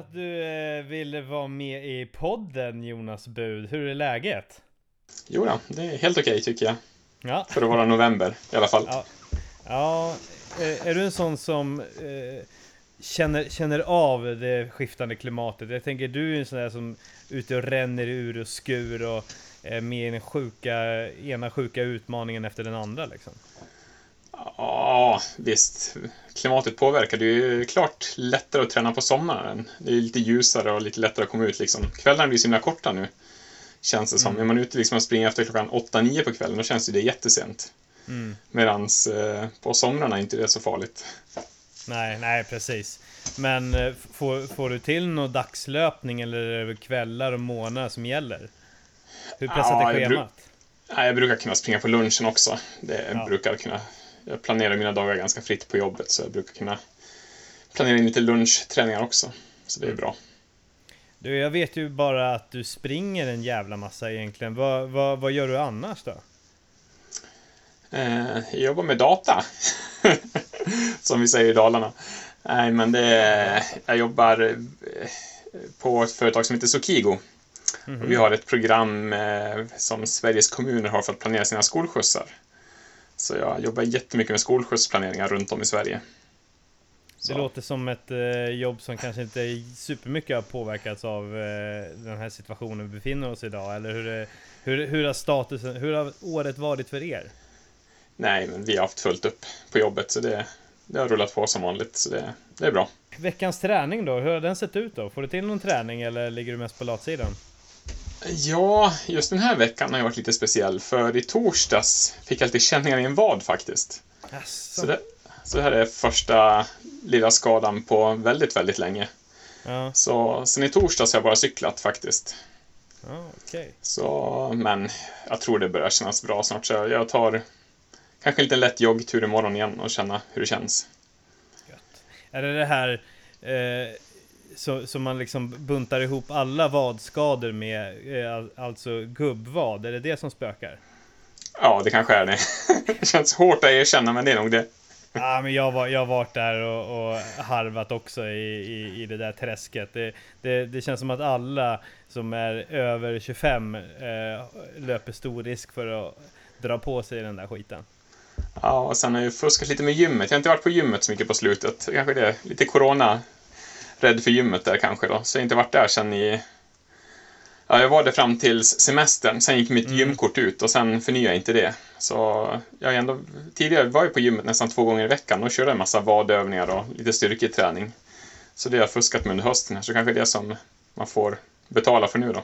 att du eh, ville vara med i podden Jonas Bud. Hur är läget? Jo då, det är helt okej tycker jag. Ja. För att vara november i alla fall. Ja, ja eh, är du en sån som eh, känner, känner av det skiftande klimatet? Jag tänker du är en sån där som är ute och ränner ur och skur och är med i den sjuka, ena sjuka utmaningen efter den andra liksom. Ja, visst. Klimatet påverkar. Det är ju klart lättare att träna på sommaren. Det är lite ljusare och lite lättare att komma ut liksom. Kvällarna blir så himla korta nu. Känns det som. Mm. Är man ute liksom och springer efter klockan 8-9 på kvällen, då känns det jättesent. Mm. Medan eh, på somrarna är inte det så farligt. Nej, nej precis. Men eh, får, får du till någon dagslöpning eller är det kvällar och månader som gäller? Hur pressat ja, är schemat? Jag, jag brukar kunna springa på lunchen också. Det ja. brukar kunna jag planerar mina dagar ganska fritt på jobbet så jag brukar kunna planera in lite lunchträningar också. Så det är mm. bra. Du, jag vet ju bara att du springer en jävla massa egentligen. Vad, vad, vad gör du annars då? Eh, jag jobbar med data. Som vi säger i Dalarna. Nej, men det jag jobbar eh, på ett företag som heter Sokigo. Mm -hmm. vi har ett program eh, som Sveriges kommuner har för att planera sina skolskjutsar. Så jag jobbar jättemycket med skolskjutsplaneringar runt om i Sverige. Det låter som ett eh, jobb som kanske inte supermycket har påverkats av eh, den här situationen vi befinner oss i idag. Eller hur, hur, hur har statusen, hur har året varit för er? Nej, men vi har haft fullt upp på jobbet så det, det har rullat på som vanligt. Så det, det är bra. Veckans träning då, hur har den sett ut då? Får du till någon träning eller ligger du mest på latsidan? Ja, just den här veckan har ju varit lite speciell, för i torsdags fick jag lite känningar i en vad faktiskt. Så det, så det här är första lilla skadan på väldigt, väldigt länge. Ja. Så sen i torsdags har jag bara cyklat faktiskt. Ja, okay. Så, men jag tror det börjar kännas bra snart, så jag tar kanske en liten lätt joggtur imorgon igen och känna hur det känns. Gött. Är det det här eh så, så man liksom buntar ihop alla vadskador med eh, alltså gubbvad, är det det som spökar? Ja, det kanske är det. det känns hårt att erkänna, men det är nog det. Ja, men jag, var, jag har varit där och, och harvat också i, i, i det där träsket. Det, det, det, känns som att alla som är över 25 eh, löper stor risk för att dra på sig den där skiten. Ja, och sen har jag fuskat lite med gymmet. Jag har inte varit på gymmet så mycket på slutet. Kanske det, lite corona rädd för gymmet där kanske då. Så jag har inte varit där sen i... Ja, jag var där fram till semestern. Sen gick mitt mm. gymkort ut och sen förnyade jag inte det. Så jag ändå... Tidigare var jag på gymmet nästan två gånger i veckan och körde en massa vadövningar och lite styrketräning. Så det har jag fuskat med under hösten. Så kanske det är som man får betala för nu då.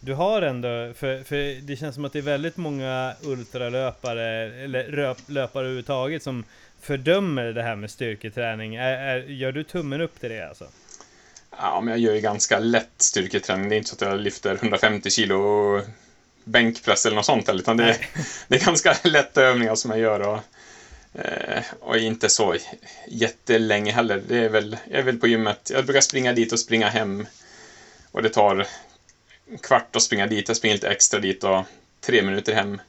Du har ändå, för, för det känns som att det är väldigt många ultralöpare, eller löpare överhuvudtaget som fördömer det här med styrketräning. Är, är, gör du tummen upp till det alltså? Ja, men jag gör ju ganska lätt styrketräning. Det är inte så att jag lyfter 150 kilo bänkpress eller något sånt, utan det är, det är ganska lätta övningar som jag gör. Och, eh, och inte så jättelänge heller. Det är väl, jag är väl på gymmet. Jag brukar springa dit och springa hem. Och det tar en kvart att springa dit. Jag springer lite extra dit och tre minuter hem.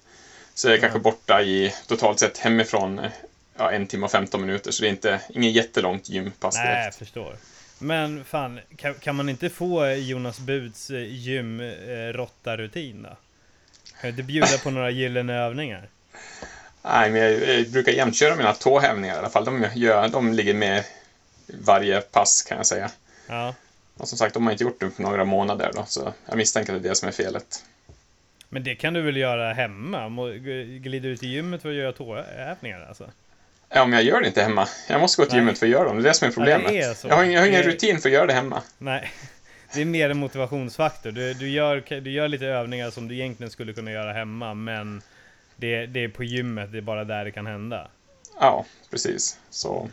Så jag är kanske borta i totalt sett hemifrån ja, en timme och 15 minuter, så det är inte ingen jättelångt gympass direkt. Nej, jag förstår. Men fan, kan, kan man inte få Jonas Buds eh, gym-rotta-rutin då? Kan du inte bjuda på några gyllene övningar? Nej, men jag, jag brukar jämt köra mina tåhävningar i alla fall. De, gör, de ligger med varje pass kan jag säga. Ja. Och som sagt, de har inte gjort det på några månader då, så jag misstänker att det är det som är felet. Men det kan du väl göra hemma? Glider du till gymmet för att göra tåhävningar alltså? Ja, men jag gör det inte hemma. Jag måste gå till gymmet för att göra dem. Det är det som är problemet. Ja, är jag, har, jag har ingen rutin för att göra det hemma. Nej. Det är mer en motivationsfaktor. Du, du, gör, du gör lite övningar som du egentligen skulle kunna göra hemma, men det, det är på gymmet, det är bara där det kan hända. Ja, precis. Så,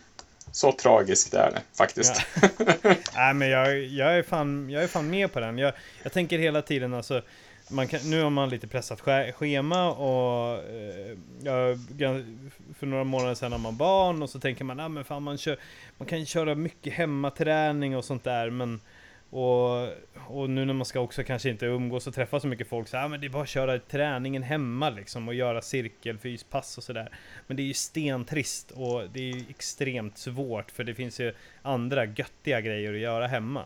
så tragiskt är det faktiskt. Ja. Nej, men jag, jag, är fan, jag är fan med på den. Jag, jag tänker hela tiden alltså, man kan, nu har man lite pressat schema och eh, ja, för några månader sedan har man barn och så tänker man, ah, men fan man, kör, man kan köra mycket hemmaträning och sånt där men och, och nu när man ska också kanske inte umgås och träffa så mycket folk så ah, men det är bara att köra träningen hemma liksom och göra cirkelfyspass och sådär. Men det är ju stentrist och det är ju extremt svårt för det finns ju andra göttiga grejer att göra hemma.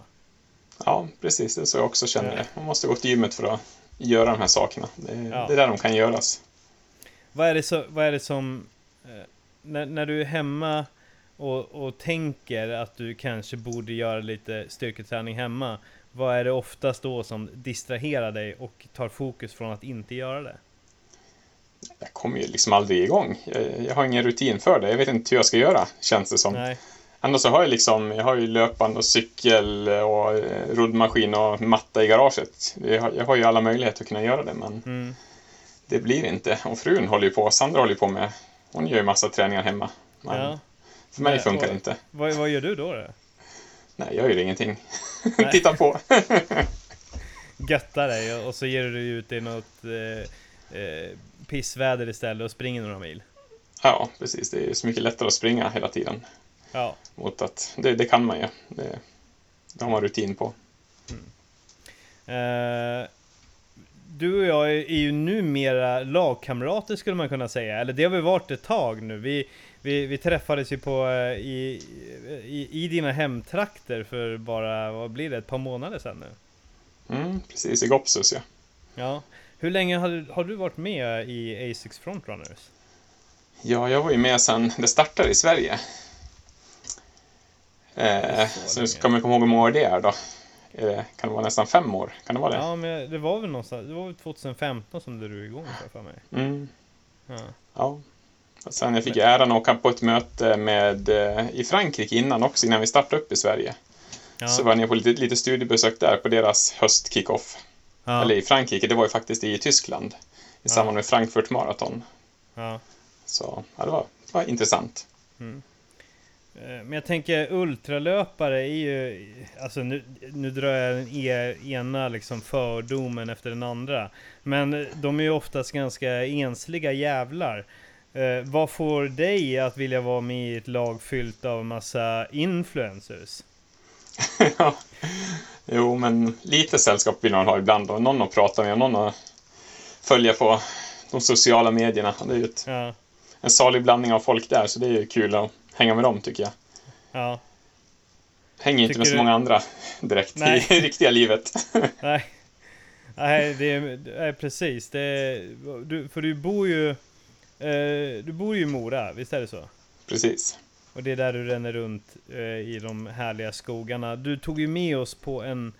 Ja, precis. Det är så jag också känner det. Man måste gå till gymmet för att göra de här sakerna. Det Ja. det är där de kan göras. Vad är det, så, vad är det som... Eh, när, när du är hemma och, och tänker att du kanske borde göra lite styrketräning hemma. Vad är det oftast då som distraherar dig och tar fokus från att inte göra det? Jag kommer ju liksom aldrig igång. Jag, jag har ingen rutin för det. Jag vet inte hur jag ska göra, känns det som. Nej, Ändå så har jag liksom, jag har ju löpband och cykel och eh, roddmaskin och matta i garaget. Jag har, jag har ju alla möjligheter att kunna göra det, men mm, det blir inte. Och frun håller ju på, Sandra håller ju på med, hon gör ju massa träningar hemma. Men ja. för mig Nej, funkar det inte. Vad, vad gör du då? då? Nej, jag gör ingenting. Titta på. Göttar dig och, så ger du dig ut i något eh, eh, pissväder istället och springer några mil. ja, precis. Det är så mycket lättare att springa hela tiden. Ja, Mot att, det, det kan man ju. Det, det har man rutin på. Eh, du och jag är ju numera lagkamrater skulle man kunna säga, eller det har vi varit ett tag nu. Vi, vi, vi träffades ju på, eh, i, i, i dina hemtrakter för bara, vad blir det, ett par månader sedan nu. Mm, precis, i Gopsus ja. Ja. Hur länge har du, har du varit med i Asics Frontrunners? Ja, jag var ju med sedan det startade i Sverige. Eh, Så nu ska man komma ihåg hur många år det är då. Det, kan det vara nästan fem år? Kan det vara det? Ja, men det var väl någonstans, det var väl 2015 som det drog igång för, mig. Mm, Ja. ja. Och sen jag fick jag äran att åka på ett möte med, eh, i Frankrike innan också, innan vi startade upp i Sverige. Ja. Så var jag nere på lite, lite studiebesök där på deras höstkickoff. ja. Eller i Frankrike, det var ju faktiskt i Tyskland. I samband med Frankfurt Marathon. ja. Så ja, det, var, det var intressant. Eh, Men jag tänker ultralöpare är ju, alltså nu, nu drar jag den e- ena liksom fördomen efter den andra. Men de är ju oftast ganska ensliga jävlar. Eh, vad får dig att vilja vara med i ett lag fyllt av massa influencers? Ja. Jo, men lite sällskap vill man ha ibland. Och någon att prata med någon att följa på de sociala medierna. Det är ju ett, Ja, en salig blandning av folk där, så det är ju kul att hänga med dem tycker jag. ja, Hänger inte Tycker med så du- många andra direkt Nej. i riktiga livet. nej. Nej, det är, nej precis. Det är, du, för du bor ju, eh, du bor ju i Mora, visst är det så? Precis. Och det är där du ränner runt eh, i de härliga skogarna. Du tog ju med oss på en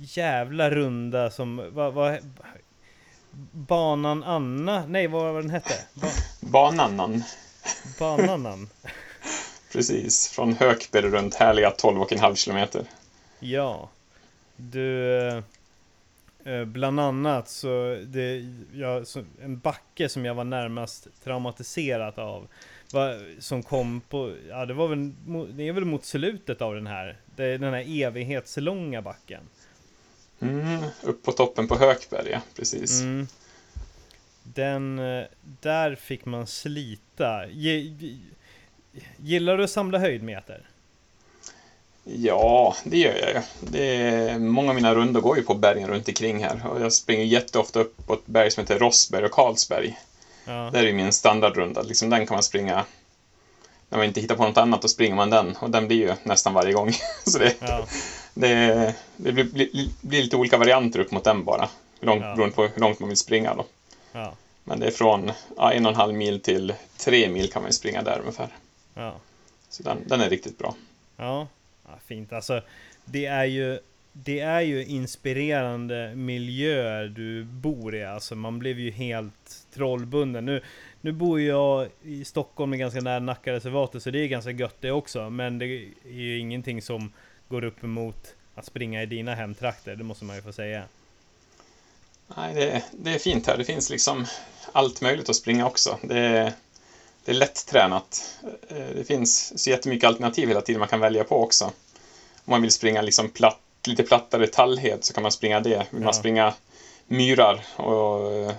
jävla runda som, vad, vad, Banan Anna? Nej, vad var den hette? Ba, Banannan. Bananan? Precis. Från Hökberg runt härliga 12,5 kilometer. Ja. Du, eh, eh, bland annat så, det, jag, så, en backe som jag var närmast traumatiserad av. Va, som kom på, ja det var väl, det är väl mot slutet av den här. Det den här evighetslånga backen. Mm, upp på toppen på Hökberg, ja. Precis. Mm. Den, eh, där fick man slita. Gillar du att samla höjdmeter? Ja, det gör jag ju. Det är, många av mina rundor går ju på bergen runt omkring här. Och jag springer jätteofta upp på ett berg som heter Rossberg och Karlsberg. Ja, Det är ju min standardrunda. Liksom den kan man springa när man inte hittar på något annat, då springer man den. Och den blir ju nästan varje gång. Så det, ja, det, det blir, blir, blir lite olika varianter upp mot den bara. Långt, Ja. Beroende på hur långt man vill springa då. Ja, Men det är från ja, en och en halv mil till tre mil kan man springa där ungefär. ja. Så den, den är riktigt bra. Ja, ja fint. Alltså, det är ju det är ju inspirerande miljöer du bor i. Alltså, man blev ju helt trollbunden. Nu, nu bor jag i Stockholm, är ganska nära Nackareservatet, så det är ganska gött det också. Men det är ju ingenting som går upp emot att springa i dina hemtrakter, det måste man ju få säga. Nej, det, är- det är fint här. Det finns liksom allt möjligt att springa också. Det är, det är lätttränat. Eh, Det finns så jättemycket alternativ hela tiden man kan välja på också. Om man vill springa liksom platt, lite plattare tallhed så kan man springa det. Vill man springa myrar och eh,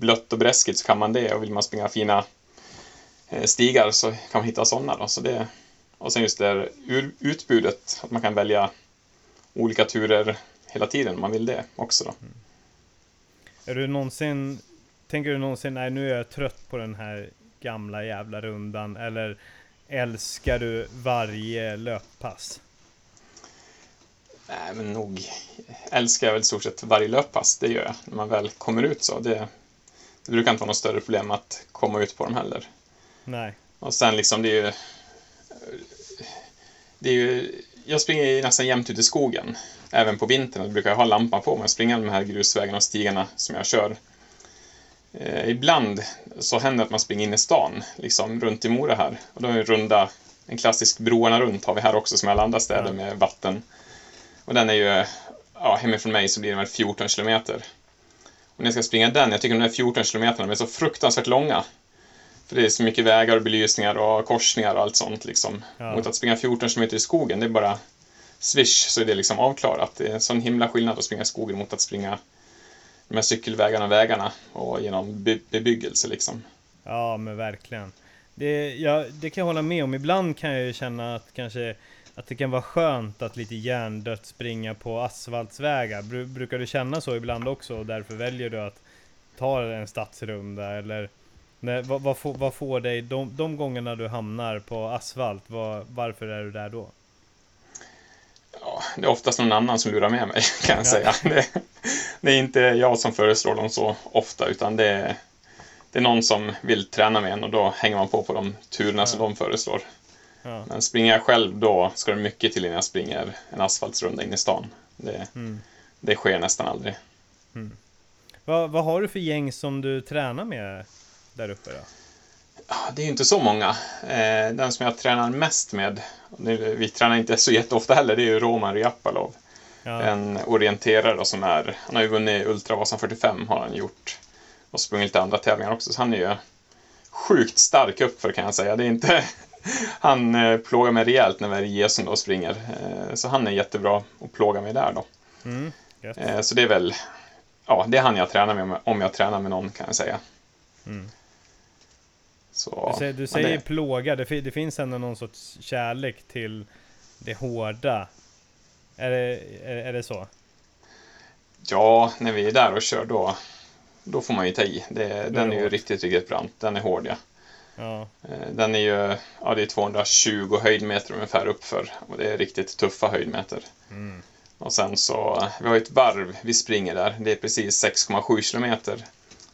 blött och bräskigt så kan man det. Och vill man springa fina eh, stigar så kan man hitta sådana. Då. Så det, och sen just det ur- utbudet, att man kan välja olika turer hela tiden om man vill det också då. Är du någonsin, tänker du någonsin, nej nu är jag trött på den här gamla jävla rundan, eller älskar du varje löppass? Nej, men nog älskar jag väl i stort sett varje löppass, det gör jag. När man väl kommer ut så. Det, det brukar inte vara något större problem att komma ut på dem heller. Nej. Och sen liksom, det är ju... Det är ju jag springer nästan jämt ut i skogen. Även på vintern. Då brukar jag ha lampan på mig och springa de här grusvägarna och stigarna som jag kör. Eh, ibland så händer det att man springer in i stan, liksom runt i Mora här. Och då är det runda, en klassisk broarna runt har vi här också som i alla andra städer med vatten. Och den är ju, ja, hemifrån mig så blir den väl 14 kilometer. Och när jag ska springa den, jag tycker de där 14 kilometerna är så fruktansvärt långa. För det är så mycket vägar och belysningar och korsningar och allt sånt liksom. Ja. Mot att springa 14 km i skogen, det är bara swish så är det liksom avklarat. Det är en sån himla skillnad att springa i skogen mot att springa de här cykelvägarna och vägarna och genom be bebyggelse liksom. Ja, men verkligen. Det, ja, det kan jag hålla med om. Ibland kan jag ju känna att kanske att det kan vara skönt att lite hjärndött springa på asfaltsvägar. Bru brukar du känna så ibland också och därför väljer du att ta en stadsrunda eller Nej, vad, vad, får, vad får dig, de, de gångerna du hamnar på asfalt, vad, varför är du där då? Det är oftast någon annan som lurar med mig, kan jag ja. säga. Det, det, är inte jag som föreslår dem så ofta, utan det är, det är någon som vill träna med en och då hänger man på på de turerna ja. som de föreslår. Ja. Men springer jag själv då ska det mycket till innan jag springer en asfaltsrunda in i stan. Det, mm. det sker nästan aldrig. Mm. Vad, vad har du för gäng som du tränar med där uppe? Då? Det är inte så många. Eh, den som jag tränar mest med, vi tränar inte så jätteofta heller, det är ju Roman Ryapalov. Ja. En orienterare som är, han har ju vunnit Ultravasan 45 har han gjort. Och sprungit lite andra tävlingar också, så han är ju sjukt stark uppför kan jag säga. Det är inte, han eh, plågar mig rejält när vi är i Gesund och springer. Eh, så han är jättebra att plåga mig där då. Mm, så det är väl, ja, det är han jag tränar med om jag tränar med någon kan jag säga. Mm. Så, du säger, du säger det... plåga, det, det, finns ändå någon sorts kärlek till det hårda. Är det, är, är det så? Ja, när vi är där och kör då, då får man ju ta i. Det, den är ju riktigt, riktigt brant. Den är hård ja. ja. Eh, den är ju, ja det är 220 höjdmeter ungefär uppför och det är riktigt tuffa höjdmeter. Mm. Och sen så, vi har ett varv vi springer där. Det är precis 6,7 kilometer.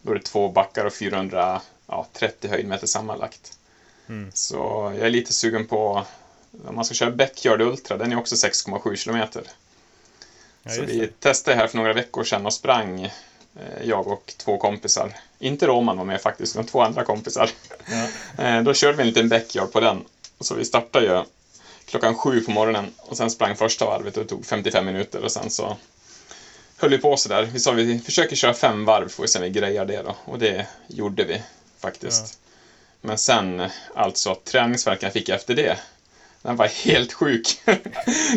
Då är det två backar och 400 ja, 30 höjdmeter sammanlagt. Mm. Så jag är lite sugen på, om man ska köra Backyard Ultra, den är också 6,7 kilometer. Ja, så vi testade här för några veckor sedan och sprang, eh, jag och två kompisar. Inte Roman var med faktiskt, utan två andra kompisar. Ja. Eh, då körde vi en liten Backyard på den. Så vi startade ju klockan sju på morgonen och sen sprang första varvet och det tog 55 minuter och sen så höll vi på sådär. Vi sa vi försöker köra fem varv får vi se om vi grejar det då. Och det gjorde vi faktiskt. Ja. Men sen, alltså träningsverkan jag fick efter det, den var helt sjuk.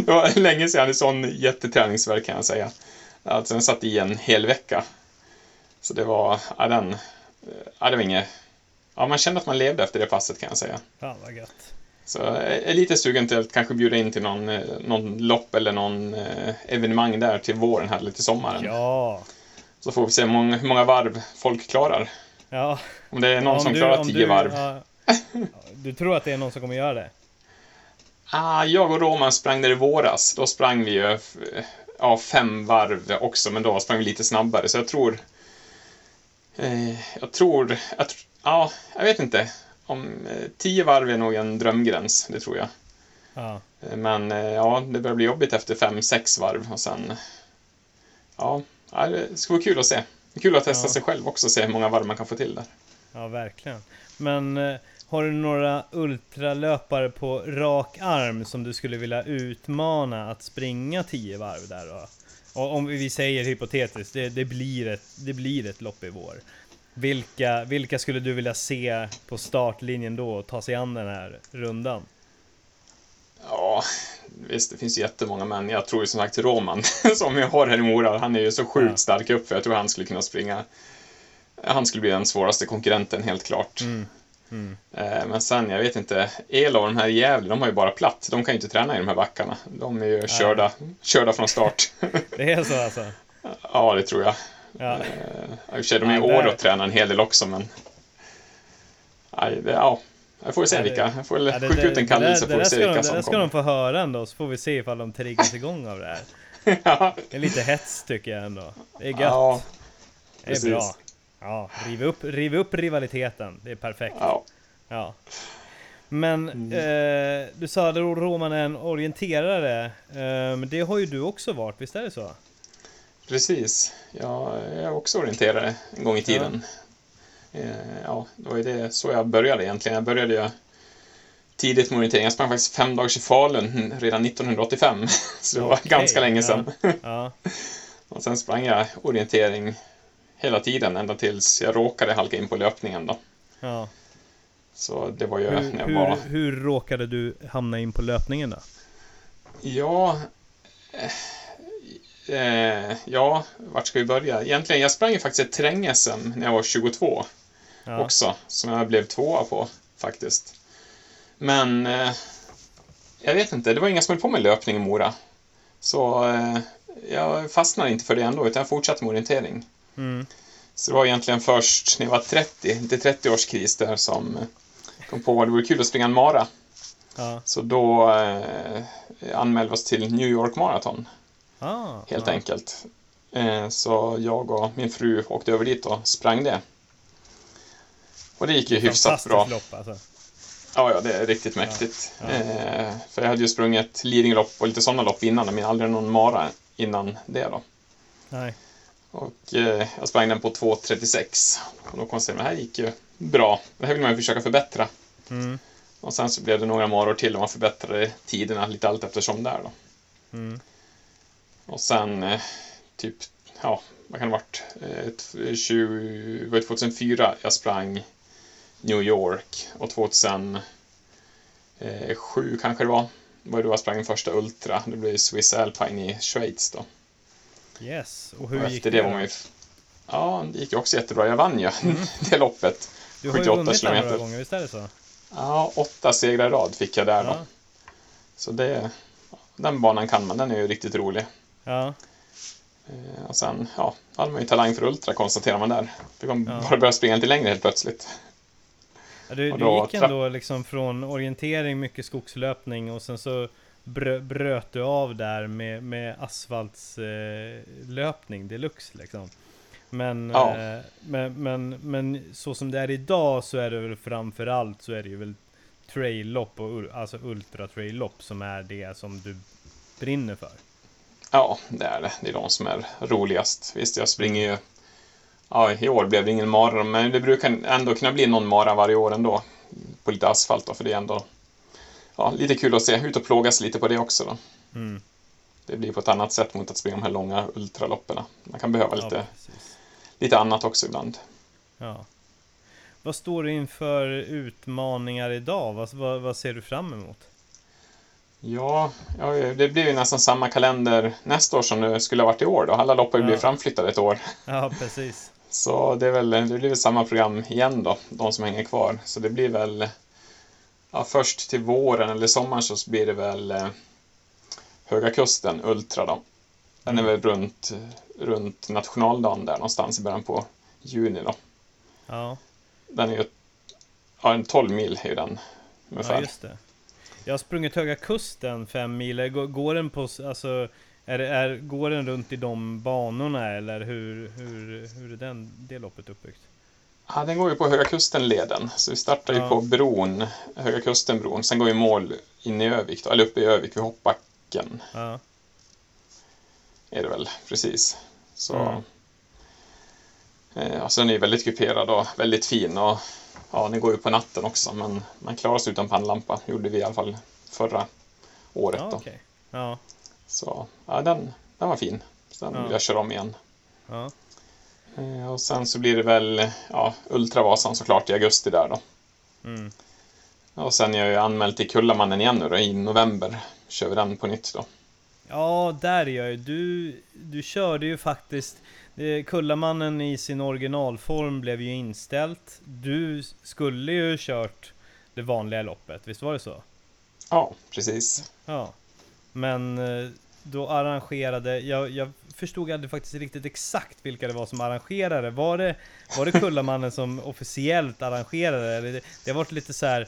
det var länge sedan jag hade sån jätteträningsverk kan jag säga. Alltså den satt i en hel vecka. Så det var, ja den, ja det var inget, ja man kände att man levde efter det passet kan jag säga. Fan vad gött. Så jag är lite sugen till att kanske bjuda in till någon, någon lopp eller någon eh, evenemang där till våren här, eller till sommaren. Ja! Så får vi se hur många, hur många varv folk klarar. Ja. Om det är någon som du, klarar tio du, varv. Ja, du tror att det är någon som kommer göra det? Ah, jag och Roman sprang där i våras. Då sprang vi ju ja, fem varv också, men då sprang vi lite snabbare. Så jag tror... Eh, jag tror... Jag, ja, jag vet inte. Om eh, tio varv är nog en drömgräns, det tror jag. Ja. Eh, men eh, ja, det börjar bli jobbigt efter fem, sex varv och sen... Ja, det ska vara kul att se. Kul att testa ja. sig själv också och se hur många varv man kan få till där. Ja, verkligen. Men eh, har du några ultralöpare på rak arm som du skulle vilja utmana att springa 10 varv där då? Och om vi säger hypotetiskt, det, det, blir ett, det blir ett lopp i vår. Vilka, vilka skulle du vilja se på startlinjen då och ta sig an den här rundan? Ja, visst, det finns jättemånga, men jag tror ju som sagt Roman, som vi har här i Mora, han är ju så sjukt ja. stark upp för jag tror han skulle kunna springa. Han skulle bli den svåraste konkurrenten, helt klart. Mm. Mm. Eh, Men sen, jag vet inte, El och de här i Gävle, de har ju bara platt. De kan ju inte träna i de här backarna. De är ju körda, körda från start. Det är så alltså? ja, det tror jag. Ja. Eh, I och för sig, de är Ja, där- år och tränar en hel del också, men... Nej, det, ja. Jag får se Ja, vilka. Jag får Ja, det- skjuta ut en kallelse får vi se ska de- vilka Det där som ska de kommer. få höra ändå, så får vi se ifall de triggas igång av det här. ja, Det är lite hets tycker jag ändå. Det är gött. ja, det är bra. Ja, riv upp, riv upp rivaliteten. Det är perfekt. ja. Ja. Men Mm. eh, du sa att Roman är en orienterare. Eh, det har ju du också varit, visst är det så? Precis. Jag är också orienterare en gång i tiden. Eh, Ja, det var ju det, så jag började egentligen. Jag började ju tidigt med orientering. Jag sprang faktiskt fem dagars i Falun redan 1985. Så det var Okej, ganska länge sedan. Ja, Och sen sprang jag orientering hela tiden, ända tills jag råkade halka in på löpningen då. ja. Så det var ju Hur, när jag hur, var... hur råkade du hamna in på löpningen då? Ja... Eh, eh, ja, vart ska vi börja? Egentligen, jag sprang ju faktiskt ett terräng-SM när jag var 22. Ja, också, som jag blev tvåa på faktiskt. Men eh, jag vet inte, det var inga som höll på med löpning i Mora. Så eh, jag fastnade inte för det ändå, utan jag fortsatte med orientering. mm, Så det var egentligen först när jag var 30, det 30-årskris där som eh, kom på att det vore kul att springa en mara. ja. Så då eh, anmälde vi oss till New York Marathon, Ah, helt ja. enkelt. Eh, så jag och min fru åkte över dit och sprang det. Och det gick ju hyfsat Fantastiskt bra. lopp alltså. Ja, ja, det är riktigt mäktigt. Ja. Eh, för jag hade ju sprungit Lidingölopp och lite sådana lopp innan, men aldrig någon mara innan det då. Nej. Och eh, jag sprang den på 2.36. Och då konstaterade jag att det här gick ju bra. Det här vill man ju försöka förbättra. Mm, Och sen så blev det några maror till och man förbättrade tiderna lite allt eftersom där då. mm, Och sen eh, typ, ja, vad kan det ha varit? Eh, t- 20, det var 2004 jag sprang New York och 2007 kanske det var. Det var då jag sprang min första Ultra. Det blev Swiss Alpine i Schweiz då. yes. Och Och hur gick efter det? det var då? man ju... Ja, det gick ju också jättebra. Jag vann ju Mm. det loppet. Du har ju 78 vunnit den några gånger, visst är det så? Ja, åtta segrar i rad fick jag där då. Ja. Så det... Den banan kan man, den är ju riktigt rolig. Ja, Eh, Och sen, ja, hade man ju talang för Ultra konstaterar man där. Fick man Ja. bara börja springa lite längre helt plötsligt. Ja, du, du gick ändå liksom från orientering, mycket skogslöpning och sen så brö, bröt du av där med, med asfaltslöpning eh, deluxe liksom. Men, Ja. eh, men, men, men så som det är idag så är det väl framförallt så är det ju väl trail-lopp och alltså ultra-trail-lopp som är det som du brinner för. Ja, det är det. Det är de som är roligast. Visst, jag springer ju... Ja, i år blev det ingen mara, men det brukar ändå kunna bli någon mara varje år ändå. På lite asfalt då, för det är ändå... Ja, lite kul att se. Ut och plågas lite på det också då. Mm. Det blir på ett annat sätt mot att springa de här långa ultraloppen. Man kan behöva Ja, lite, precis. lite annat också ibland. Ja. Vad står du inför utmaningar idag? Vad, vad, vad ser du fram emot? Ja, ja, det blir ju nästan samma kalender nästa år som det skulle ha varit i år då. Alla lopp har ju Ja. framflyttade ett år. Ja, precis. Så det, är väl, det blir väl samma program igen då, de som hänger kvar. Så det blir väl ja, först till våren eller sommaren så blir det väl eh, Höga Kusten Ultra då. Den är Mm. väl runt, runt nationaldagen där någonstans i början på juni då. Ja, Den är ju ja, en 12 mil är den ja ungefär. just det. Jag har sprungit Höga Kusten fem mil. Går, den på, alltså, är, det- är, går den runt i de banorna eller hur, hur, hur är den, det loppet uppbyggt? Ja, den går ju på Höga Kusten-leden. Så vi startar ju Ja. på bron, Höga Kusten-bron. Sen går vi mål in i Övik, då, eller uppe i Övik vid Hoppbacken. Ja, är det väl, precis. Så... Mm. Eh, alltså den är väldigt kuperad och väldigt fin och ja, den går ju på natten också men man klarar sig utan pannlampa, gjorde vi i alla fall förra året ja då. okej. Ja, Så ja, den, den var fin. Sen Ja. jag köra om igen. ja, Eh, och sen så blir det väl ja, Ultravasan såklart i augusti där då. mm, Och sen är jag ju anmäld till Kullamannen igen nu då, i november. Kör vi den på nytt då. Ja, där är jag. Du, du körde ju faktiskt eh, Kullamannen i sin originalform blev ju inställt. Du skulle ju kört det vanliga loppet, visst var det så? Ja, precis. Ja. Men eh, då arrangerade, jag, jag förstod aldrig faktiskt riktigt exakt vilka det var som arrangerade. Var det, var det Kullamannen som officiellt arrangerade? Det, det har varit lite så här,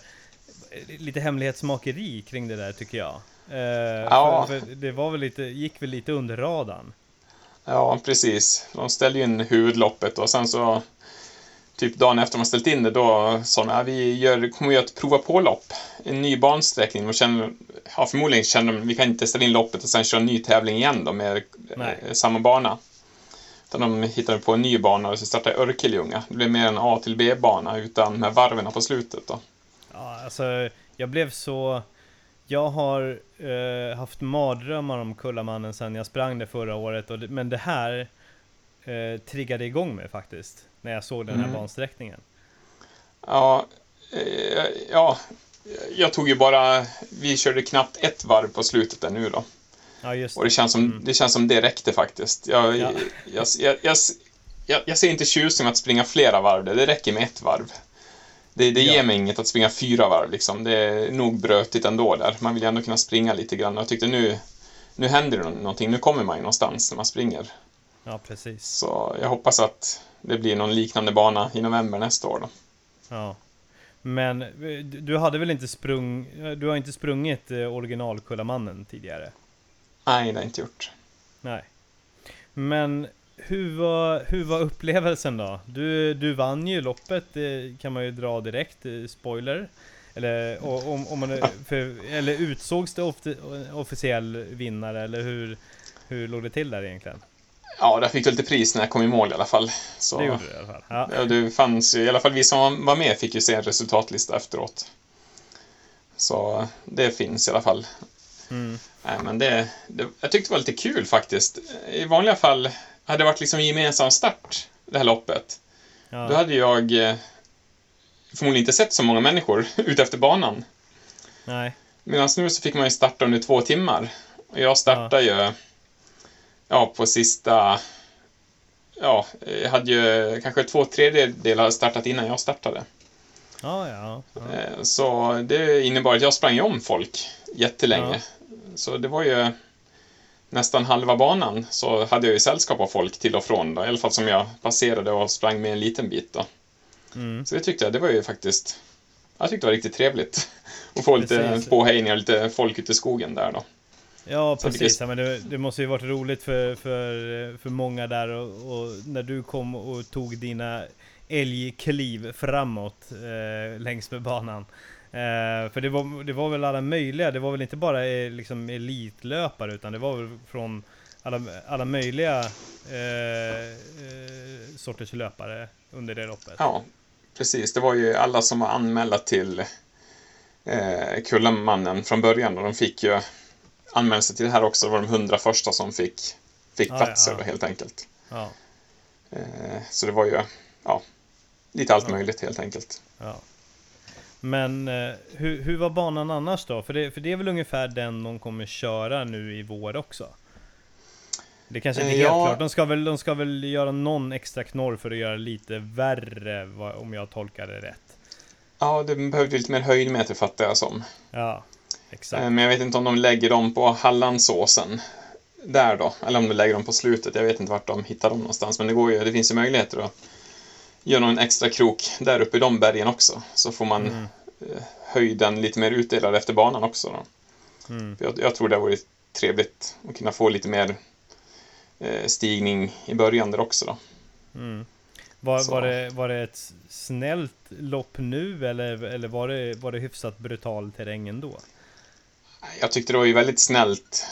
lite hemlighetsmakeri kring det där tycker jag. Eh, Ja. för, för det var väl lite, gick väl lite under radarn. Ja, precis. De ställde ju in huvudloppet och sen så typ dagen efter man ställt in det då sa de att vi gör, kommer ett prova på-lopp. En ny bansträckning. Och känner, ja, förmodligen kände de vi kan inte ställa in loppet och sen köra en ny tävling igen då med Nej. eh, samma bana. Utan de hittade på en ny bana och så startade Örkelljunga. Det blev mer en A till B-bana utan med varven på slutet då. Ja, alltså, jag blev så... Jag har eh, haft mardrömmar om Kullamannen sen jag sprang det förra året, och men det här eh, triggade igång mig faktiskt, när jag såg den här Mm. bansträckningen. Ja, eh, ja, jag tog ju bara, vi körde knappt ett varv på slutet där nu då. Ja, just Och det känns som, Mm. det, känns som det räckte faktiskt. Jag, Ja. jag, jag, jag, jag, jag ser inte tjusning med att springa flera varv, det, räcker med ett varv. Det, det Ja. ger mig inget att springa fyra varv liksom. Det är nog brötigt ändå där. Man vill ju ändå kunna springa lite grann. Jag tyckte nu, nu händer det någonting. Nu kommer man ju någonstans när man springer. Ja, precis. Så jag hoppas att det blir någon liknande bana i november nästa år då. Ja. Men eh, du hade väl inte sprung... Du har inte sprungit eh, original-Kullamannen tidigare? Nej, det har jag inte gjort. Nej. Men hur var, hur var upplevelsen då? Du, du vann ju loppet, det kan man ju dra direkt, eh, spoiler. Eller, om, om man, för, eller utsågs det officiell vinnare, eller hur, hur låg det till där egentligen? Ja, där fick jag lite pris när jag kom i mål i alla fall. Så, Det gjorde du i alla fall. Ja. Ja, det fanns ju, i alla fall vi som var med fick ju se en resultatlista efteråt. Så det finns i alla fall. Mm. Nej, men det, det, jag tyckte det var lite kul faktiskt. I vanliga fall hade det varit liksom gemensam start, det här loppet. Ja. Då hade jag eh, förmodligen inte sett så många människor ute efter banan. Nej. Medan nu så fick man ju starta under två timmar. Och jag startade ju ja, på sista... Ja, jag hade ju kanske två tredjedelar startat innan jag startade. Ja, ja. ja. Eh, Så det innebar att jag sprang om folk jättelänge. Så det var ju nästan halva banan så hade jag ju sällskap av folk till och från då, i alla fall som jag passerade och sprang med en liten bit då. Mm. Så det tyckte jag, det var ju faktiskt, jag tyckte det var riktigt trevligt. att få lite påhejningar och lite folk ute i skogen där då. Ja, precis. Ja, men det, det måste ju varit roligt för, för, för många där och, och när du kom och tog dina älgkliv framåt eh, längs med banan. Eh, för det var, det var väl alla möjliga, det var väl inte bara eh, liksom elitlöpare utan det var väl från alla, alla möjliga eh, eh, sorters löpare under det loppet. Ja, precis. Det var ju alla som var anmälda till eh, Kullamannen från början och de fick ju anmäla sig till det här också. Det var de hundra första som fick, fick Ja, platser ja. helt enkelt. Ja, Eh, så det var ju, ja, lite allt Ja. möjligt helt enkelt. ja. Men eh, hur, hur var banan annars då? För det, för det är väl ungefär den de kommer köra nu i vår också? Det kanske inte är Eh, helt ja. klart. De ska, väl, de ska väl göra någon extra knorr för att göra lite värre, om jag tolkar det rätt. Ja, det behövde lite mer höjdmeter fattar jag som. Ja, exakt. Eh, men jag vet inte om de lägger dem på Hallandsåsen. Där då, eller om de lägger dem på slutet. Jag vet inte vart de hittar dem någonstans. Men det, går ju, det finns ju möjligheter att göra någon extra krok där uppe i de bergen också. Så får man Mm, eh, höjden lite mer utdelad efter banan också. Då. mm, Jag, jag tror det vore trevligt att kunna få lite mer eh, stigning i början där också. Då. mm. Var, var, det, var det ett snällt lopp nu eller, eller var, det, var det hyfsat brutal terräng ändå? Jag tyckte det var ju väldigt snällt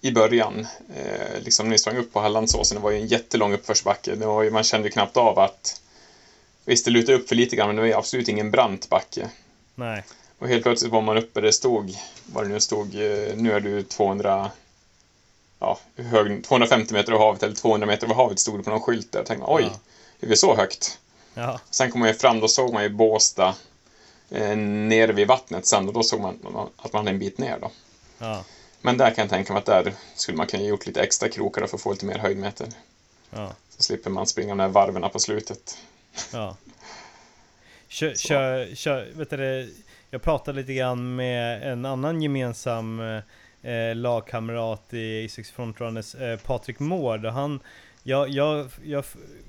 i början. Eh, liksom när vi sprang upp på Hallandsåsen, det var ju en jättelång uppförsbacke. Det var ju, man kände ju knappt av att... Visst, det lutade upp för lite grann, men det var ju absolut ingen brant backe. Nej. Och helt plötsligt var man uppe, det stod, vad det nu stod, eh, nu är du 200... Ja, hög, 250 meter över havet eller 200 meter över havet stod det på någon skylt där. Jag tänkte, oj, Ja. är vi så högt? Ja, Sen kom man ju fram, då såg man ju Båstad eh, nere vid vattnet sen och då såg man att man hade en bit ner då. ja. Men där kan jag tänka mig att där skulle man kunna gjort lite extra krokar för att få lite mer höjdmeter. Ja. Så slipper man springa de där varven på slutet. Ja. Kör, kör, kör, vet du, jag pratade lite grann med en annan gemensam eh, lagkamrat i A6 Frontrunners, eh, Patrik Mård. Och han, jag, jag, jag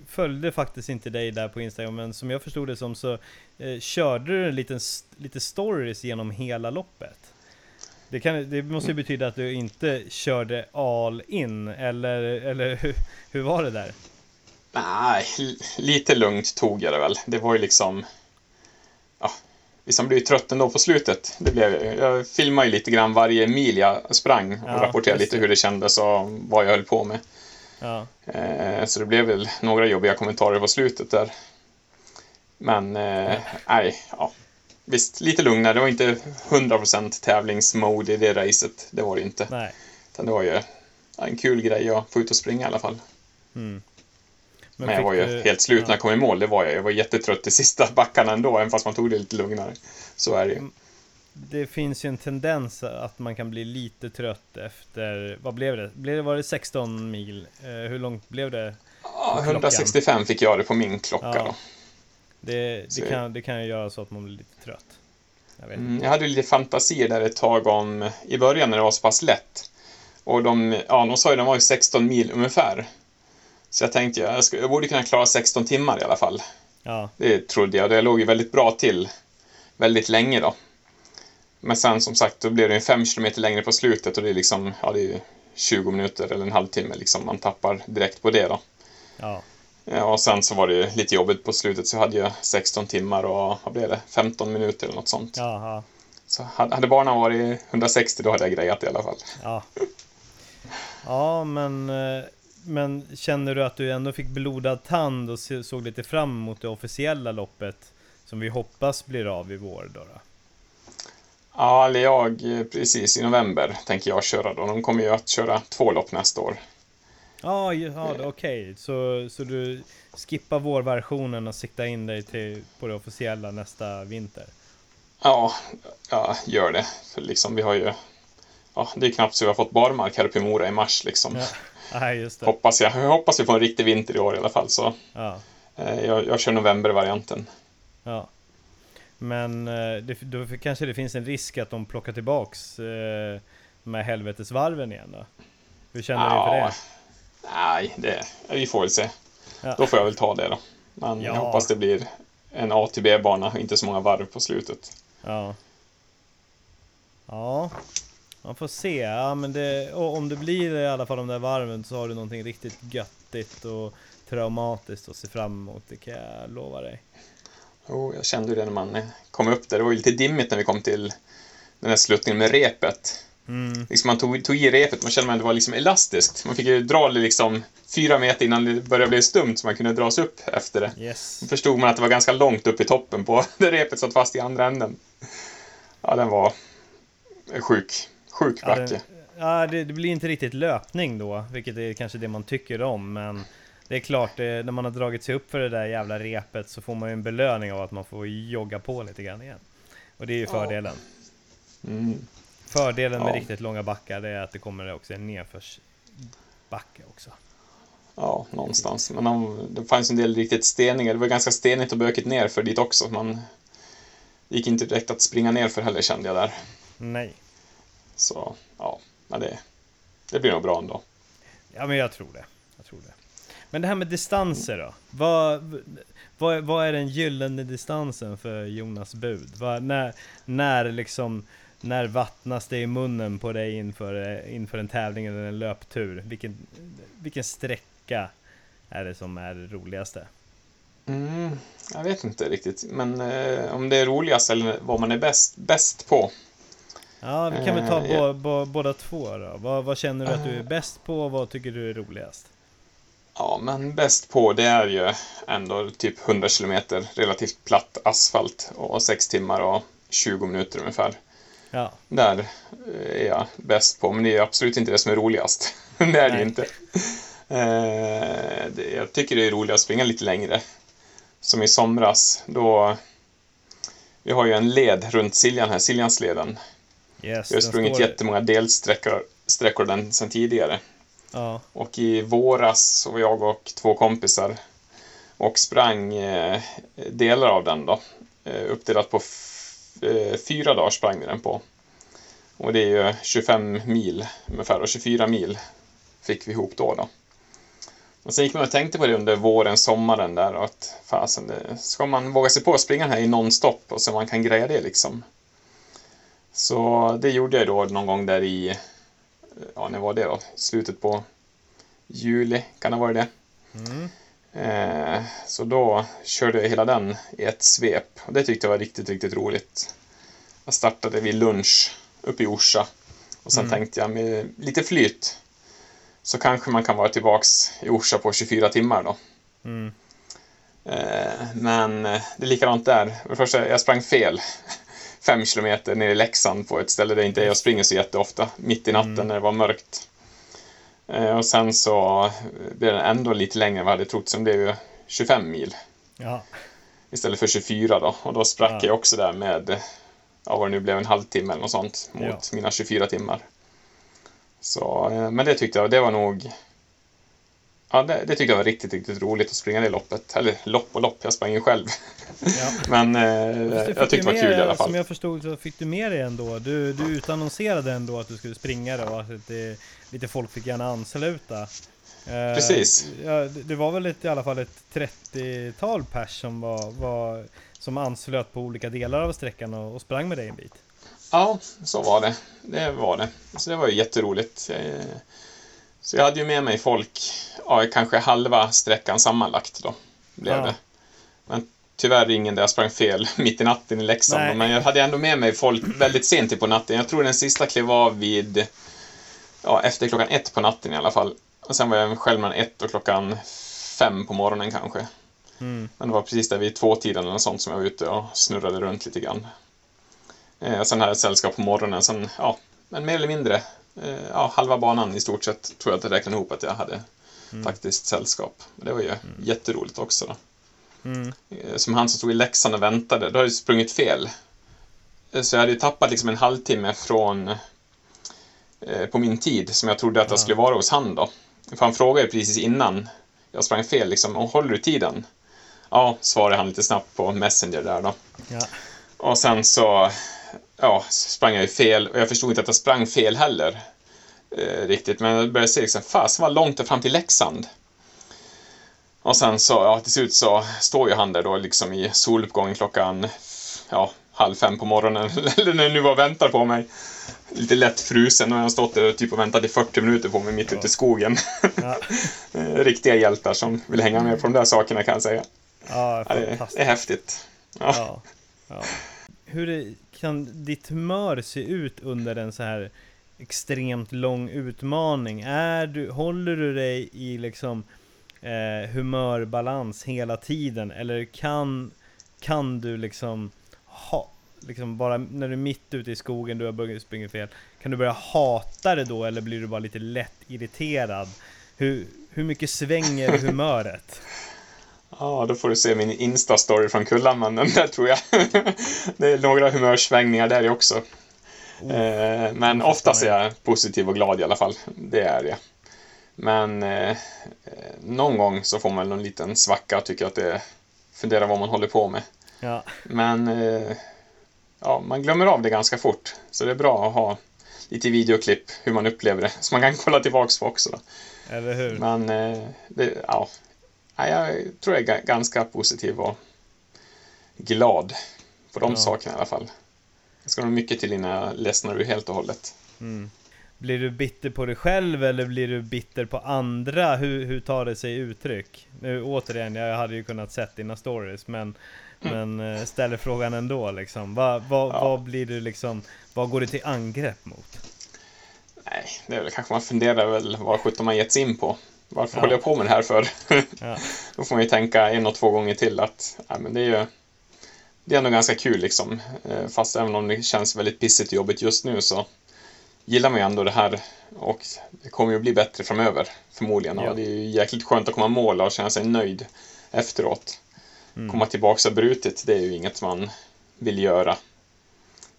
följde faktiskt inte dig där på Instagram, men som jag förstod det som så eh, körde du en liten, lite stories genom hela loppet. Det, kan, det måste ju betyda att du inte körde all in, eller, eller hur, hur var det där? Nej, lite lugnt tog jag det väl. Det var ju liksom... Ja, man blev ju trött ändå på slutet. Det blev, jag filmade ju lite grann varje mil jag sprang och ja, rapporterade lite hur det kändes och vad jag höll på med. Ja. Eh, så det blev väl några jobbiga kommentarer på slutet där. Men, eh, nej, ja. Visst, lite lugnare. Det var inte 100% tävlingsmode i det racet. Det var det inte. Nej. Utan det var ju en kul grej att få ut och springa i alla fall. Mm. Men, Men jag var ju du... helt slut när jag kom i mål, det var jag. Jag var jättetrött i sista backarna ändå, även fast man tog det lite lugnare. Så är det ju. Det finns ju en tendens att man kan bli lite trött efter, vad blev det? Blev det var det 16 mil? Eh, hur långt blev det? Ja, 165 fick jag det på min klocka ja. då. Det, det kan, det kan ju göra så att man blir lite trött. Jag, mm, jag hade lite fantasier där ett tag om, i början när det var så pass lätt. Och de, ja, de sa ju att de var ju 16 mil ungefär. Så jag tänkte jag, ska, jag borde kunna klara 16 timmar i alla fall. Ja. Det trodde jag. Det låg ju väldigt bra till väldigt länge då. Men sen som sagt, då blev det 5 km längre på slutet och det är liksom, ja det är 20 minuter eller en halvtimme liksom man tappar direkt på det då. Ja. ja och sen så var det lite jobbigt på slutet så hade jag 16 timmar och vad blev det? 15 minuter eller något sånt. Jaha. Så hade banan varit 160 då hade jag grejat det i alla fall. Ja. Ja, men eh, men känner du att du ändå fick blodad tand och såg lite fram emot det officiella loppet som vi hoppas blir av i vår då? då? Ja, eller jag precis i november tänker jag köra då. De kommer ju att köra två lopp nästa år. Ja, ja okej. Okay. Så, så du skippar vårversionen och siktar in dig till, på det officiella nästa vinter? Ja, jag gör det. För liksom vi har ju... Ja, det är knappt så vi har fått barmark här uppe i Mora i mars liksom. Ja. Nej, just det. Hoppas jag. Jag hoppas vi får en riktig vinter i år i alla fall. Så. Ja. Eh, jag, jag kör novembervarianten. Ja. Men eh, det, då kanske det finns en risk att de plockar tillbaks eh, med helvetesvarven igen då? Hur känner ja. du för det? Nej, det, vi får väl se. Ja. Då får jag väl ta det då. Men ja. jag hoppas det blir en A till B-bana, inte så många varv på slutet. Ja. Ja, man får se, ja, men det, om det blir i alla fall de där varven så har du någonting riktigt göttigt och traumatiskt att se fram emot, det kan jag lova dig. Jo, jag kände ju det när man kom upp där. Det var ju lite dimmigt när vi kom till den här sluttningen med repet. Mm. Liksom man tog, tog i repet, man kände att det var liksom elastiskt. Man fick ju dra det liksom fyra meter innan det började bli stumt så man kunde dras upp efter det. Yes. Då förstod man att det var ganska långt upp i toppen på det repet satt fast i andra änden. Ja, den var sjuk. Sjuk backe. Ja, det, det, blir inte riktigt löpning då, vilket är kanske det man tycker om, men det är klart, det, när man har dragit sig upp för det där jävla repet så får man ju en belöning av att man får jogga på lite grann igen. Och det är ju fördelen. Mm. Fördelen med ja. riktigt långa backar det är att det kommer också en nedförsbacke också. Ja, någonstans. Men det fanns en del riktigt steniga. Det var ganska stenigt och bökigt ner för dit också. Man gick inte direkt att springa ner för heller kände jag där. Nej. Så ja, men det, det blir nog bra ändå. Ja, men jag tror det. Jag tror det. Men det här med distanser då? Vad, vad, vad är den gyllene distansen för Jonas Bud? Vad, när, när liksom när vattnas det i munnen på dig inför, inför en tävling eller en löptur? Vilken, vilken sträcka är det som är det roligaste? Mm, jag vet inte riktigt, men eh, om det är roligast eller vad man är bäst, bäst på. Ja, vi kan väl ta uh, bo, båda två då. Vad, vad känner du att du är bäst på och vad tycker du är roligast? Ja, men bäst på det är ju ändå typ 100 kilometer relativt platt asfalt och 6 timmar och 20 minuter ungefär. Ja. Där är jag bäst på, men det är absolut inte det som är roligast. det är det inte. Eh, jag tycker det är roligast att springa lite längre. Som i somras, då... Vi har ju en led runt Siljan här, Siljansleden. Yes, Jag har sprungit jättemånga delsträckor sträckor den sedan tidigare. Ja, Och i våras så var jag och två kompisar och sprang eh, delar av den då. Eh, uppdelat på eh, fyra dagar sprang vi den på. Och det är ju 25 mil ungefär och 24 mil fick vi ihop då. då. Och sen gick man och tänkte på det under våren, sommaren där och att fasen, det, ska man våga sig på att springa den här i nonstop och så man kan greja det liksom. Så det gjorde jag då någon gång där i, ja när var det då? Slutet på juli, kan det vara det? mm. Eh, så då körde jag hela den i ett svep. Och det tyckte jag var riktigt, riktigt roligt. Jag startade vid lunch uppe i Orsa. Och sen Mm. tänkte jag med lite flyt så kanske man kan vara tillbaks i Orsa på 24 timmar då. Mm. Eh, men det är likadant där. För det första, jag sprang fel. Fem kilometer ner i Leksand på ett ställe där inte jag springer så jätteofta. Mitt i natten Mm. när det var mörkt. Eh, och sen så blev den ändå lite längre än vad jag hade trott. Så den blev ju 25 mil ja. istället för 24 då. Och då sprack Ja. jag också där med, ja vad det nu blev, en halvtimme eller något sånt mot Ja. mina 24 timmar. Så, eh, men det tyckte jag, det var nog Ja, det, det tyckte jag var riktigt, riktigt roligt att springa det loppet. Eller lopp och lopp, jag sprang ju själv. ja. Men eh, jag tyckte det var kul i alla fall. Som jag förstod så fick du med dig ändå. Du, du utannonserade ändå att du skulle springa det och att det, lite folk fick gärna ansluta. Eh, Precis. Ja, det det var väl ett, i alla fall ett 30-tal pers som, var, var, som anslöt på olika delar av sträckan och, och sprang med dig en bit. Ja, så var det. Det var det. Så det var ju jätteroligt. Så jag hade ju med mig folk, ja, kanske halva sträckan sammanlagt då. Blev Ja. det. Men tyvärr ingen där jag sprang fel mitt i natten i Leksand. Nej. Men jag hade ändå med mig folk väldigt sent in på natten. Jag tror den sista klev av vid, ja, efter klockan ett på natten i alla fall. Och sen var jag själv mellan ett och klockan fem på morgonen kanske. Mm. Men det var precis där vid tvåtiden eller något sånt som jag var ute och snurrade runt lite grann. Eh, sen hade jag sällskap på morgonen, sen, ja, men mer eller mindre, ja, halva banan i stort sett tror jag att jag räknade ihop att jag hade Mm. faktiskt sällskap. Det var ju jätteroligt också då. Mm. Eh, Som han som stod i Leksand och väntade, då hade jag sprungit fel. Eh, Så jag hade ju tappat liksom en halvtimme från eh, på min tid som jag trodde att jag Ja. skulle vara hos han då. För han frågade precis innan jag sprang fel liksom, "Och håller du tiden? Ja, svarade han lite snabbt på Messenger där då. Ja. Och sen så ja, sprang jag ju fel och jag förstod inte att jag sprang fel heller. Eh, riktigt, men jag började se liksom, fasen vad långt det är fram till Leksand. Och sen så, ja till slut så står ju han där då liksom i soluppgången klockan ja, halv fem på morgonen, eller när det nu var och väntar på mig. Lite lätt frusen och jag har stått där och typ och väntat i 40 minuter på mig mitt Ja. ute i skogen. Ja. Eh, Riktiga hjältar som vill hänga med på de där sakerna kan jag säga. Ja, det, det fantastiskt. är häftigt. Ja, ja. Hur kan ditt humör se ut under en så här extremt lång utmaning? Är du, håller du dig i liksom eh, humörbalans hela tiden? Eller kan, kan du liksom ha, liksom bara när du är mitt ute i skogen, du har börjat springa fel, kan du börja hata det då eller blir du bara lite lätt irriterad? Hur, hur mycket svänger humöret? Ja, då får du se min Insta-story från Kullamannen där tror jag. det är några humörsvängningar där också. Oh, Eh, men oftast är jag. positiv och glad i alla fall. Det är jag. Men eh, någon gång så får man någon liten svacka och tycker att det funderar vad man håller på med. Ja, Men eh, ja, man glömmer av det ganska fort. Så det är bra att ha lite videoklipp hur man upplever det. Så man kan kolla tillbaks på också. Då. eller hur? Men eh, det, ja, Ja, jag tror jag är ga- ganska positiv och glad på de Ja. sakerna i alla fall. Det ska nog mycket till innan jag ledsnar ur helt och hållet. Mm. Blir du bitter på dig själv eller blir du bitter på andra? Hur, hur tar det sig uttryck? Nu återigen, jag hade ju kunnat sett dina stories men Men eh, ställer frågan ändå liksom. Vad vad Ja. vad blir du liksom Vad går du till angrepp mot? Nej, det är väl kanske man funderar väl vad sjutton man gett sig in på. Varför Ja. håller jag på med det här för? Ja, Då får man ju tänka en och två gånger till att ja, men det är ju det är ändå ganska kul liksom. Eh, Fast även om det känns väldigt pissigt och jobbigt just nu så gillar man ju ändå det här och det kommer ju bli bättre framöver förmodligen. Ja. Och det är ju jäkligt skönt att komma mål och känna sig nöjd efteråt. mm. Komma tillbaka och brutit, det är ju inget man vill göra.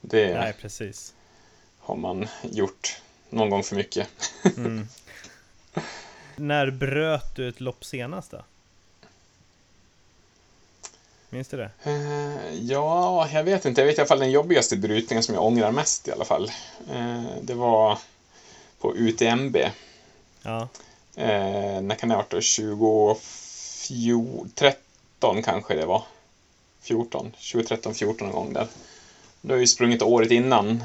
Det, Nej precis har man gjort någon gång för mycket. Mm. När bröt du ett lopp senast då? Minns du det? Eh, ja, jag vet inte. Jag vet i alla fall den jobbigaste brytningen som jag ångrar mest i alla fall. Eh, det var på UTMB. Ja. Eh, när kan det ha varit då? 2013 kanske det var. 14, 2013, 14 någon gång där. Då har ju sprungit året innan.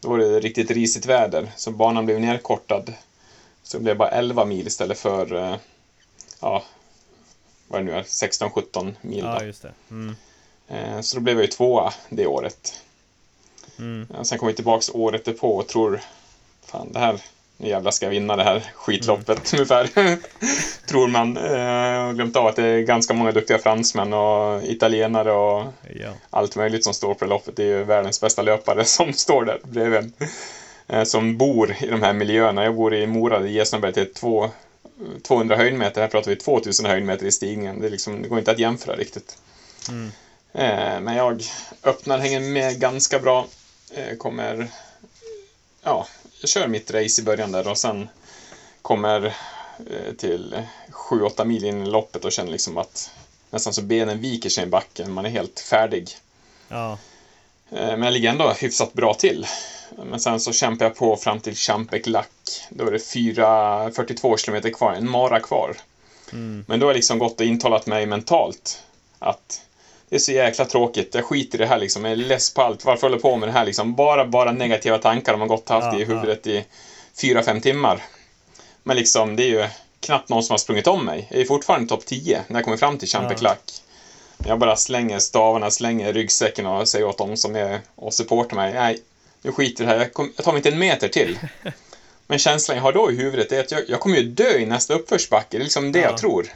Då var det riktigt risigt väder, så banan blev nerkortad. Så det blev bara 11 mil istället för, eh, ja, vad det nu är, 16-17 mil. Ja, då. just det. Mm. Eh, Så då blev jag ju tvåa det året. Mm. Eh, Sen kom jag tillbaks året därpå och tror, fan det här, nu jävlar ska jag vinna det här skitloppet ungefär. tror man. Eh, Jag har glömt av att det är ganska många duktiga fransmän och italienare och Ja. allt möjligt som står på det loppet. Det är ju världens bästa löpare som står där bredvid. Eh, Som bor i de här miljöerna. Jag bor i Mora, i Gesnaberg, till två, 200 höjdmeter. Här pratar vi 2000 höjdmeter i stigningen. Det, är liksom, det går inte att jämföra riktigt. Mm. Eh, Men jag öppnar, hänger med ganska bra. Eh, Kommer... Ja, jag kör mitt race i början där och sen kommer eh, till 7-8 mil in i loppet och känner liksom att nästan så benen viker sig i backen. Man är helt färdig. Ja. Eh, Men jag ligger ändå hyfsat bra till. Men sen så kämpar jag på fram till Champek Lac. Då är det 4, 42 kilometer kvar, en mara kvar. Mm. Men då har jag liksom gått och intalat mig mentalt att det är så jäkla tråkigt, jag skiter i det här liksom, jag är less på allt, varför håller jag på med det här liksom? Bara, bara negativa tankar har man gått haft Ja, i huvudet i fyra fem timmar. Men liksom, det är ju knappt någon som har sprungit om mig. Jag är fortfarande topp 10 när jag kommer fram till Champek Ja. Jag bara slänger stavarna, slänger ryggsäcken och säger åt dem som är och supportar mig, nej, nu skiter det här, jag, kom, jag tar mig inte en meter till. Men känslan jag har då i huvudet är att jag, jag kommer ju dö i nästa uppförsbacke. Det är liksom det Ja. jag tror.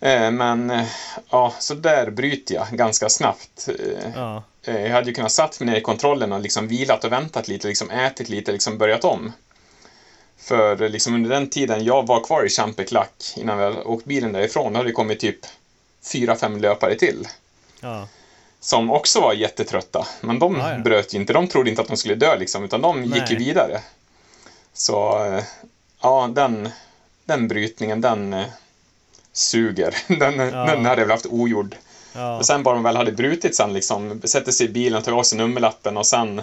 Eh, men eh, ja, så där bryter jag ganska snabbt. Eh, Ja. eh, jag hade ju kunnat satt mig ner i kontrollen och liksom vilat och väntat lite, liksom ätit lite, liksom börjat om. För liksom under den tiden jag var kvar i Champek Lac innan vi hade åkt bilen därifrån, då hade det kommit typ fyra, fem löpare till. Ja. Som också var jättetrötta. Men de Ja, ja. bröt ju inte. De trodde inte att de skulle dö liksom, utan de gick ju Nej. vidare. Så eh, ja, den, den brytningen, den eh, suger. Den, Ja. den hade jag väl haft ogjord. Ja. Och sen bara de väl hade brutit sen liksom, sätter sig i bilen, tar av sig nummerlappen och sen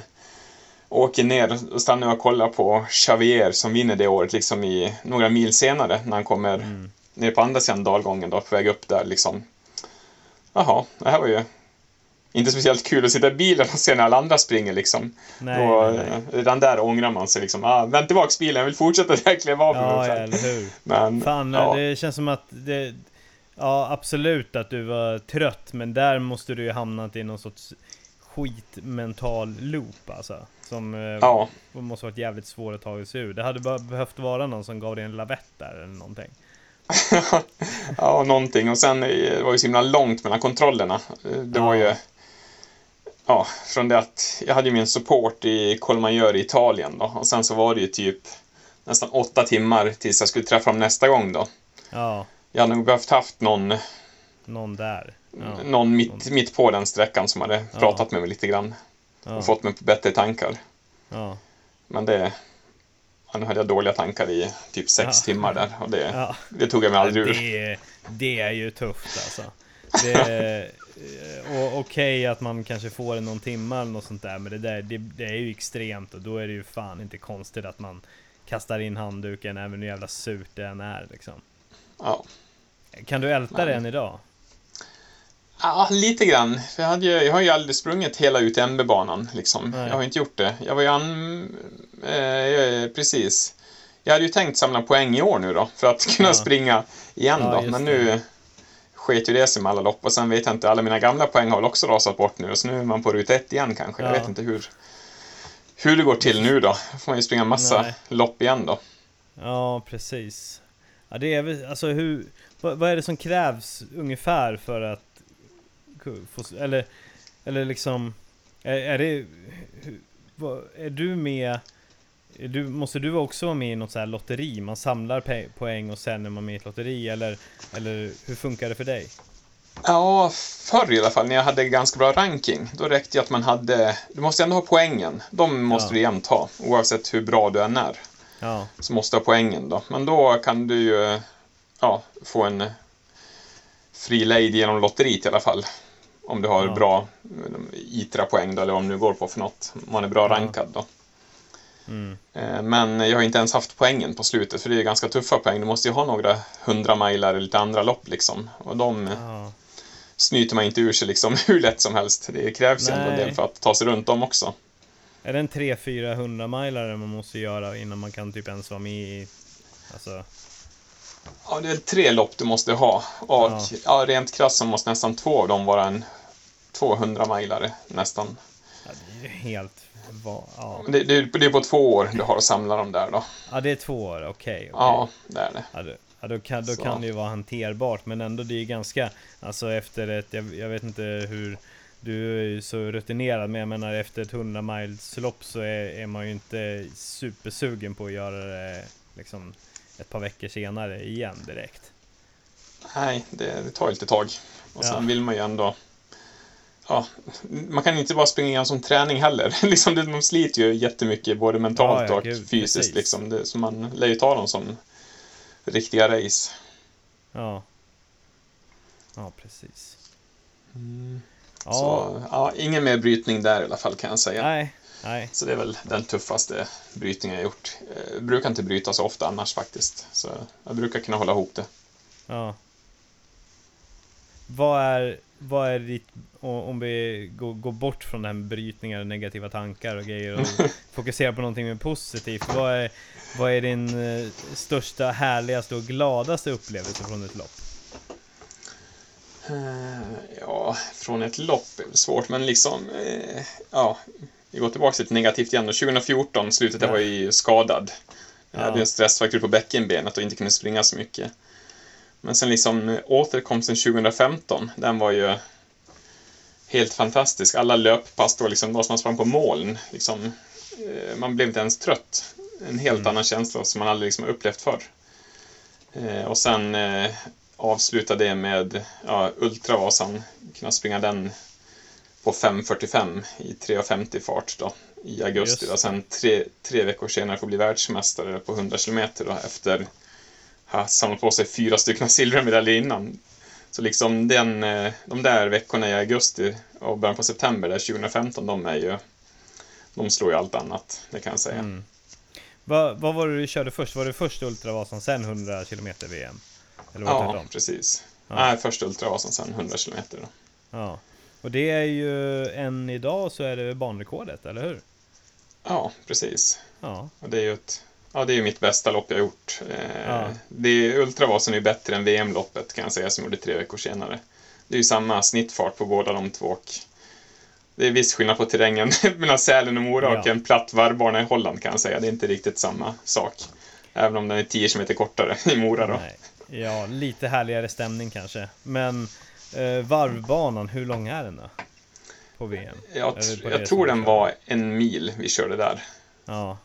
åker ner och stannar och kollar på Xavier som vinner det året liksom i några mil senare när han kommer Mm. ner på andra sidan dalgången då, på väg upp där liksom. Jaha, det här var ju inte speciellt kul att sitta i bilen och se när alla andra springer liksom. Nej, då, nej, nej. eh, Redan där ångrar man sig liksom. Ah, vänt tillbaks bilen, jag vill fortsätta där jag klev av Ja, ungefär. eller hur. Men, Fan, ja, det känns som att det... Ja, absolut att du var trött, men där måste du ju hamnat i någon sorts skitmental loop alltså. Som eh, ja, måste varit jävligt svår att ta sig ur. Det hade bara behövt vara någon som gav dig en lavett där eller någonting. ja, någonting. Och sen eh, det var ju så himla långt mellan kontrollerna. Det var Ja. ju... Ja, från det att jag hade min support i Colmagör i Italien då. Och sen så var det ju typ nästan åtta timmar tills jag skulle träffa dem nästa gång då. Ja, Jag hade nog behövt haft någon, någon där. Ja, någon mitt, mitt på den sträckan som hade Ja. pratat med mig lite grann ja, och fått mig på bättre tankar. Men det... Nu hade jag dåliga tankar i typ sex timmar där och det, det tog jag mig aldrig ur. Det, det är ju tufft alltså. Det, eh, och okej att man kanske får en någon timme eller något sånt där, men det där det, det är ju extremt och då är det ju fan inte konstigt att man kastar in handduken även hur jävla surt det än är liksom. Ja. Kan du älta det än idag? Ja, lite grann. För jag, hade ju, jag har ju aldrig sprungit hela UTMB-banan. Liksom. Nej. Jag har inte gjort det. Jag var ju an... Eh, precis. Jag hade ju tänkt samla poäng i år nu då, för att kunna Ja. springa igen Ja, då. Men det. Sket ju det sig med alla lopp och sen vet jag inte, alla mina gamla poäng har väl också rasat bort nu. Så nu är man på ruta ett igen kanske. Jag Ja. vet inte hur, hur det går till nu då. får man ju springa massa Nej. lopp igen då. Ja, precis. Ja, det är väl, alltså hur, vad, vad är det som krävs ungefär för att få, eller, eller liksom, är, är det, hur, vad, är du med, du, måste du också vara med i något så här lotteri? Man samlar poäng och sen är man med i ett lotteri eller, eller hur funkar det för dig? Ja, förr i alla fall, när jag hade ganska bra ranking, då räckte det att man hade... Du måste ändå ha poängen. De måste Ja. du jämt ha, oavsett hur bra du än är. Ja, Så måste du ha poängen då. Men då kan du ju ja, få en fri lejd genom lotteriet i alla fall. Om du har Ja. bra eh, ITRA-poäng eller om du går på för något. Om man är bra rankad då. Mm. Eh, Men jag har inte ens haft poängen på slutet, för det är ganska tuffa poäng. Du måste ju ha några hundra milar eller lite andra lopp liksom. Och de ja. snyter man inte ur sig liksom hur lätt som helst. Det krävs ju ändå en del för att ta sig runt dem också. Är det en 300-400 milare man måste göra innan man kan typ ens vara med i... Alltså, Ja, det är tre lopp du måste ha. Och Ja. ja. rent krasst så måste nästan två av dem vara en 200 milare nästan. ja, det är helt... Va, ja. Det, det, det är på två år du har att samla dem där då. ja, det är två år, okej. okej. Ja, det är det. Ja, då, ja, då, kan, då kan det ju vara hanterbart, men ändå det är ju ganska, alltså efter ett, jag, jag vet inte hur, du är ju så rutinerad, men jag menar efter ett 100 miles lopp så är, är man ju inte supersugen på att göra det liksom ett par veckor senare igen direkt. Nej, det, det tar ju lite tag. Och sen Ja. vill man ju ändå... Ja, man kan inte bara springa igen som träning heller. liksom, det- de sliter ju jättemycket både mentalt Ja, ja, och fysiskt. precis. Liksom. Det, så man lär ju ta dem som riktiga race. Ja. Ja, precis. Ja, Mm. Så ja, ingen mer brytning där i alla fall kan jag säga. nej, nej. Så det är väl den tuffaste brytningen jag gjort. Jag brukar inte bryta så ofta annars faktiskt. Så jag brukar kunna hålla ihop det. Ja. Vad är, vad är ditt, om vi går, går bort från det här med brytningar och negativa tankar och grejer och fokuserar på någonting mer positivt. Vad är, vad är din eh, största, härligaste och gladaste upplevelse från ett lopp? Eh, Ja, från ett lopp är svårt, men liksom... eh, Ja, vi går tillbaka till ett negativt igen. då. 2014, slutet, jag Ja. var ju skadad. Jag Ja. hade en stressfraktur på bäckenbenet och inte kunde springa så mycket. Men sen liksom återkomsten 2015, den var ju helt fantastisk. Alla löppass då, liksom, då som man sprang på moln. Liksom, eh, man blev inte ens trött. En helt Mm. annan känsla som man aldrig liksom upplevt förr. Eh, och sen eh, avsluta det med ja, Ultravasan, kunna springa den på 5.45 i 3.50 fart då, i augusti. Just. Och sen tre, tre veckor senare få bli världsmästare på 100 kilometer då, efter ha samlat på sig fyra stycken silvermedaljer innan. Så liksom den, eh, de där veckorna i augusti och början på september där 2015, de är ju de slår ju allt annat, det kan jag säga. Mm. Vad, vad var det du körde först? Var det först Ultravasan, sen 100 km VM? Eller var det Ja, tvärtom? precis. Ja. Nej, först Ultravasan, sen 100 kilometer. Då. Ja. Och det är ju, än idag så är det banrekordet, eller hur? Ja, precis. Ja. Och det är ju ett, ja, det är ju mitt bästa lopp jag gjort. Eh, Ja. det, Ultravasan är bättre än VM-loppet kan jag säga, som jag gjorde tre veckor senare. Det är ju samma snittfart på båda de två. Och det är viss skillnad på terrängen mellan Sälen och Mora och Ja. en platt varvbana i Holland kan jag säga. Det är inte riktigt samma sak. Även om den är 10 km kortare i Mora då. Nej. Ja, lite härligare stämning kanske. Men eh, varvbanan, hur lång är den då? På VM? Jag, tr- jag tror den var en mil vi körde där. Ja,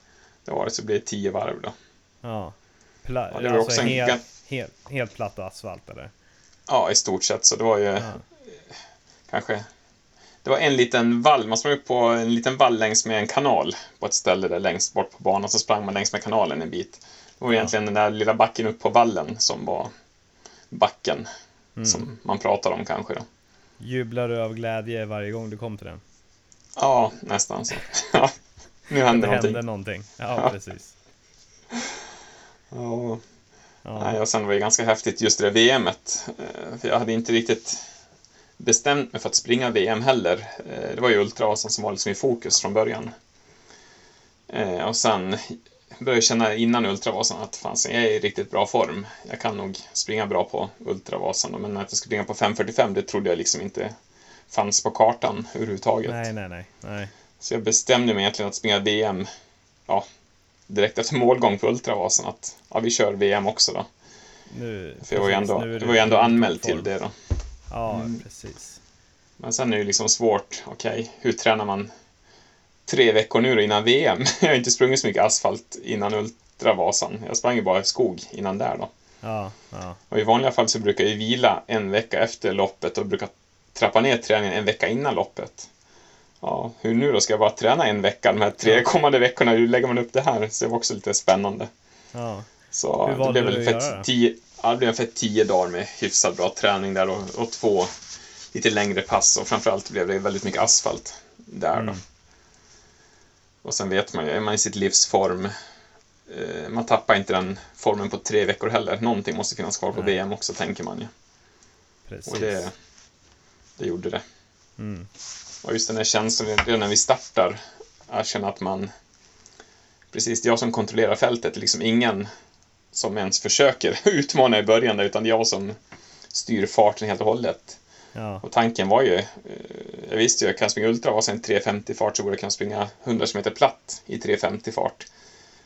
Det var det, så blev det 10 varv då. ja. Pla- Ja, det var alltså också en helt, gan- helt, helt platt asfalt eller? Ja, i stort sett. Så det var ju Ja. kanske... Det var en liten vall, man sprang upp på en liten vall längs med en kanal på ett ställe där längst bort på banan, så sprang man längs med kanalen en bit. Det var Ja. egentligen den där lilla backen upp på vallen som var backen Mm. som man pratar om kanske då. Jublar du av glädje varje gång du kom till den? Ja, nästan så. Ja, nu Det händer någonting. hände någonting. Ja, Ja. precis. Ja, Ja. Nej, och sen var det ganska häftigt just det där VMet. Eh, För jag hade inte riktigt bestämt mig för att springa VM heller. Eh, Det var ju Ultravasan som var liksom i fokus från början. Eh, Och sen började jag känna innan Ultravasan att fanns jag är i riktigt bra form. Jag kan nog springa bra på Ultravasan. Men att jag skulle springa på 5.45 det trodde jag liksom inte fanns på kartan överhuvudtaget. Nej, nej, nej, nej. Så jag bestämde mig egentligen att springa VM ja, direkt efter målgång på Ultravasan. Att ja, vi kör VM också då. Nu, För jag var ju ändå, jag var ju ändå anmäld till det då. Ja, Mm. precis. Men sen är det ju liksom svårt, okej, hur tränar man tre veckor nu då innan VM? Jag har inte sprungit så mycket asfalt innan Ultravasan. Jag sprang ju bara i skog innan där då. Ja, ja. Och i vanliga fall så brukar jag vila en vecka efter loppet och brukar trappa ner träningen en vecka innan loppet. Ja, hur nu då? Ska jag bara träna en vecka de här tre kommande veckorna? Hur lägger man upp det här? Så det var också lite spännande. ja. Så Hur det blev väl då? tio, ja, det blev för tio dagar med hyfsat bra träning där och, och två lite längre pass och framförallt blev det väldigt mycket asfalt där då. Mm. Och sen vet man ju, är man i sitt livs form, eh, man tappar inte den formen på tre veckor heller. Någonting måste finnas kvar på Nej. VM också, tänker man ju. Precis. Och det, det gjorde det. Mm. Och just den här känslan redan när vi startar, jag känner att man... Precis, jag som kontrollerar fältet, liksom ingen som ens försöker utmana i början, där, utan jag som styr farten helt och hållet. Ja, Och tanken var ju, eh, jag visste ju att jag kan springa ultra, och sen 3.50 fart så borde jag kunna springa 100 meter platt i 3.50 fart.